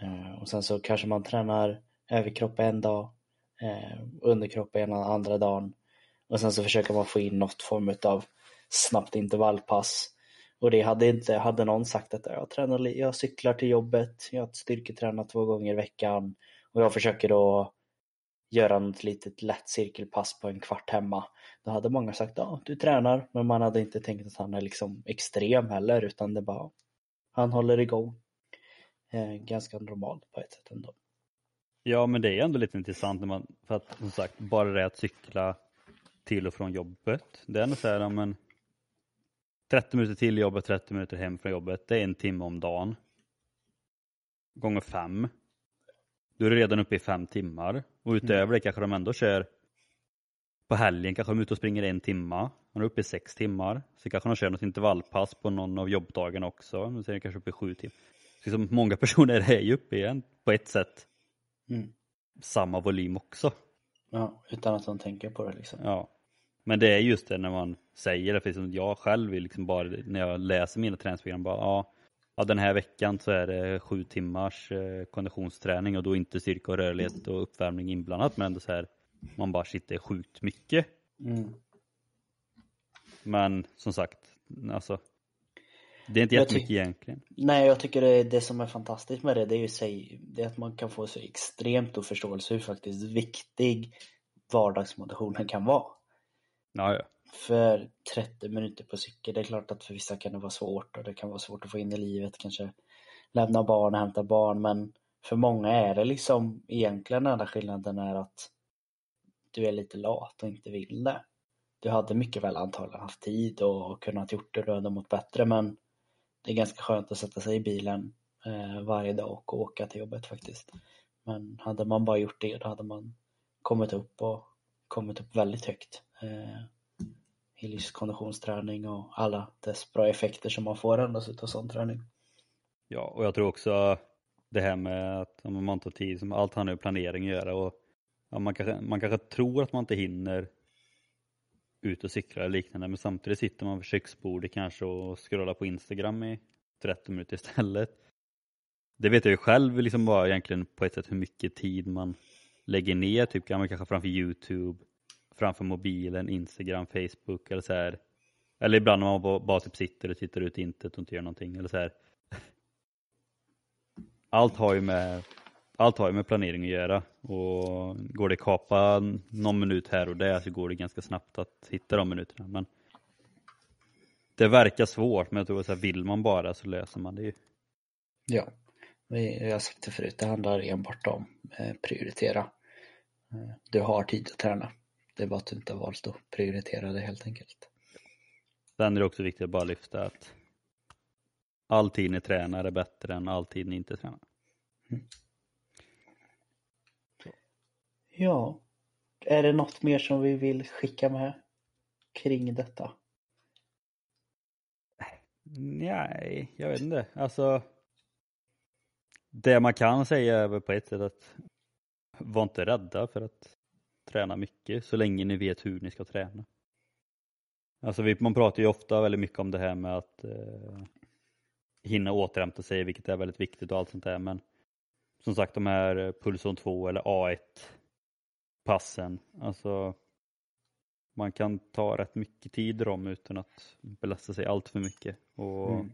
Eh, och sen så kanske man tränar överkropp en dag, eh, underkropp ena andra dagen. Och sen så försöker man få in något form av snabbt intervallpass. Och det hade inte, hade någon sagt att jag tränar, jag cyklar till jobbet, jag styrketränar två gånger i veckan och jag försöker då göra något litet lätt cirkelpass på en kvart hemma. Då hade många sagt ja, du tränar, men man hade inte tänkt att han är liksom extrem heller, utan det bara han håller igång. Eh, ganska normalt på ett sätt ändå. Ja, men det är ändå lite intressant när man, för att som sagt, bara det att cykla till och från jobbet, det är ändå så här, men 30 minuter till jobbet, 30 minuter hem från jobbet, det är en timme om dagen. Gånger fem. Då är du redan uppe i fem timmar och utöver mm. det kanske de ändå kör på helgen kanske de är ute och springer en timma. Man är uppe i sex timmar. Så kanske de kör något intervallpass på någon av jobbdagarna också. Sen är det kanske uppe i sju timmar. Så liksom många personer är ju uppe igen på ett sätt. Mm. samma volym också. Ja, utan att de tänker på det liksom. Ja. Men det är just det när man säger det, för som jag själv liksom bara när jag läser mina träningsprogram bara ja, ja den här veckan så är det sju timmars eh, konditionsträning och då inte styrka och rörlighet och uppvärmning inblandat men ändå så här man bara är sjukt mycket. Mm. Men som sagt, alltså det är inte Jag jättemycket egentligen. Nej, jag tycker det, det som är fantastiskt med det, det är ju sig, det är att man kan få så extremt stor förståelse hur faktiskt viktig vardagsmotionen kan vara. Ja, ja. För 30 minuter på cykel, det är klart att för vissa kan det vara svårt och det kan vara svårt att få in i livet, kanske lämna barn och hämta barn, men för många är det liksom egentligen den enda skillnaden är att du är lite lat och inte vill det. Du hade mycket väl antagligen haft tid och kunnat gjort det och du hade mått bättre, men det är ganska skönt att sätta sig i bilen eh, varje dag och åka till jobbet faktiskt. Men hade man bara gjort det, då hade man kommit upp och kommit upp väldigt högt. Eh, I livskonditionsträning och alla dess bra effekter som man får endast utav sån träning. Ja, och jag tror också det här med att om man tar tid, som allt har med planering att göra och ja, man, kanske, man kanske tror att man inte hinner ut och cykla eller liknande men samtidigt sitter man vid köksbordet kanske och scrollar på Instagram i 30 minuter istället. Det vet jag ju själv liksom bara egentligen på ett sätt hur mycket tid man lägger ner, typ kanske framför Youtube, framför mobilen, Instagram, Facebook eller så här. Eller ibland när man bara, bara typ sitter och tittar ut i intet och inte gör någonting eller så här. Allt har ju med allt har ju med planering att göra och går det att kapa någon minut här och där så går det ganska snabbt att hitta de minuterna. Men det verkar svårt men jag tror att så här, vill man bara så löser man det ju. Ja, jag har sagt det förut, det handlar enbart om eh, prioritera. Eh, Du har tid att träna. Det är bara att du inte har valt att prioritera det helt enkelt. Sen är det också viktigt att bara lyfta att all tid ni tränar är bättre än all tid ni inte tränar. Ja, är det något mer som vi vill skicka med kring detta? Nej, jag vet inte. Alltså, det man kan säga är väl på ett sätt att var inte rädda för att träna mycket så länge ni vet hur ni ska träna. Alltså vi, man pratar ju ofta väldigt mycket om det här med att eh, hinna återhämta sig, vilket är väldigt viktigt och allt sånt där. Men som sagt, de här Pulson 2 eller A1 passen, alltså man kan ta rätt mycket tid i dem utan att belasta sig allt för mycket. Och Mm.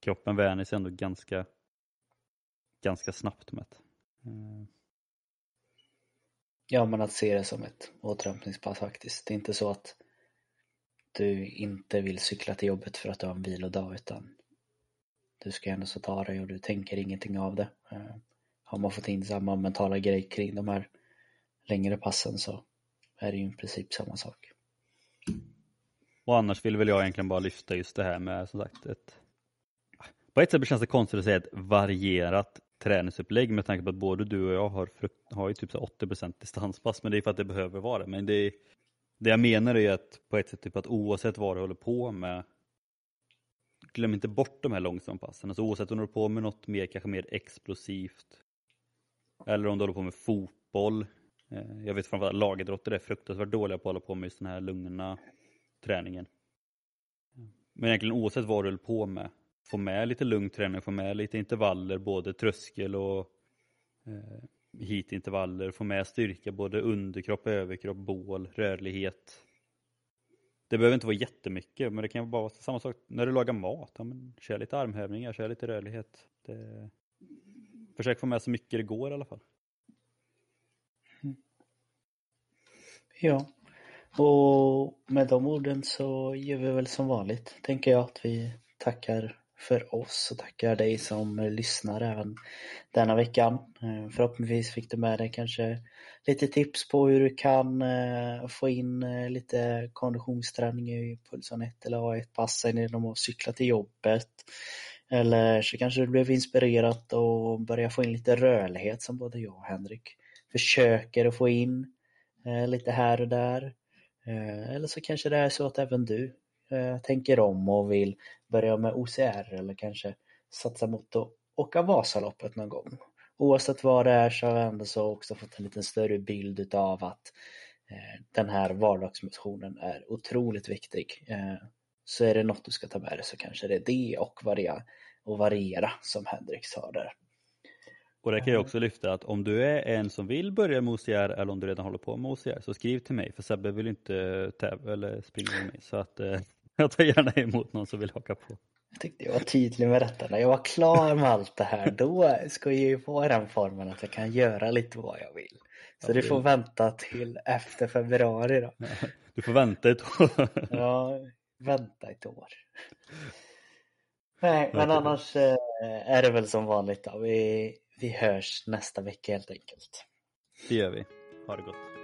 kroppen vänjer sig ändå ganska, ganska snabbt med det. Eh, Ja, men att se det som ett återhämtningspass faktiskt. Det är inte så att du inte vill cykla till jobbet för att du har en vilodag utan du ska ändå så ta dig och du tänker ingenting av det. Eh, Har man fått in samma mentala grej kring de här längre passen så är det ju i princip samma sak. Och annars vill väl jag egentligen bara lyfta just det här med som sagt ett På ett sätt känns det konstigt att säga ett varierat träningsupplägg med tanke på att både du och jag har, frukt, har ju typ så 80% distanspass men det är för att det behöver vara det. Men det, det jag menar är ju att på ett sätt typ att oavsett vad du håller på med glöm inte bort de här långsamma passen. Alltså oavsett om du håller på med något mer, kanske mer explosivt eller om du håller på med fotboll. Eh, jag vet framförallt att lagidrotter är fruktansvärt dåliga på att hålla på med just den här lugna träningen. Men egentligen oavsett vad du håller på med, få med lite lugn träning, få med lite intervaller, både tröskel och eh, hitintervaller, få med styrka, både underkropp, överkropp, bål, rörlighet. Det behöver inte vara jättemycket, men det kan bara vara samma sak när du lagar mat. Ja, men kör lite armhävningar, kör lite rörlighet. Det... Försök få med så mycket det går i alla fall. Ja, och med de orden så gör vi väl som vanligt, tänker jag, att vi tackar för oss och tackar dig som lyssnar även denna veckan. Eh, förhoppningsvis fick du med dig kanske lite tips på hur du kan eh, få in eh, lite konditionsträning i Pulson 1 eller A1-passen genom att cykla till jobbet. Eller så kanske du blev inspirerad och börja få in lite rörlighet som både jag och Henrik försöker att få in Eh, lite här och där. Eh, eller så kanske det är så att även du eh, tänker om och vill börja med OCR eller kanske satsa mot att åka Vasaloppet någon gång. oavsett vad det är så har vi ändå så också fått en lite större bild utav att eh, den här vardagsmotionen är otroligt viktig. Eh, så är det något du ska ta med dig så kanske det är det och variera, och variera som Henrik sa där. Och det kan jag också lyfta att om du är en som vill börja med OCR eller om du redan håller på med OCR så skriv till mig för Sebbe vill inte tävla eller springa med mig så att eh, jag tar gärna emot någon som vill haka på. Jag tyckte jag var tydlig med detta. När jag var klar med allt det här då ska jag ju få den formen att jag kan göra lite vad jag vill. Så ja, du får vänta till efter februari då. Du får vänta ett år. Ja, vänta ett år. Nej, men annars eh, är det väl som vanligt då. Vi, vi hörs nästa vecka helt enkelt. Det gör vi. Ha det gott.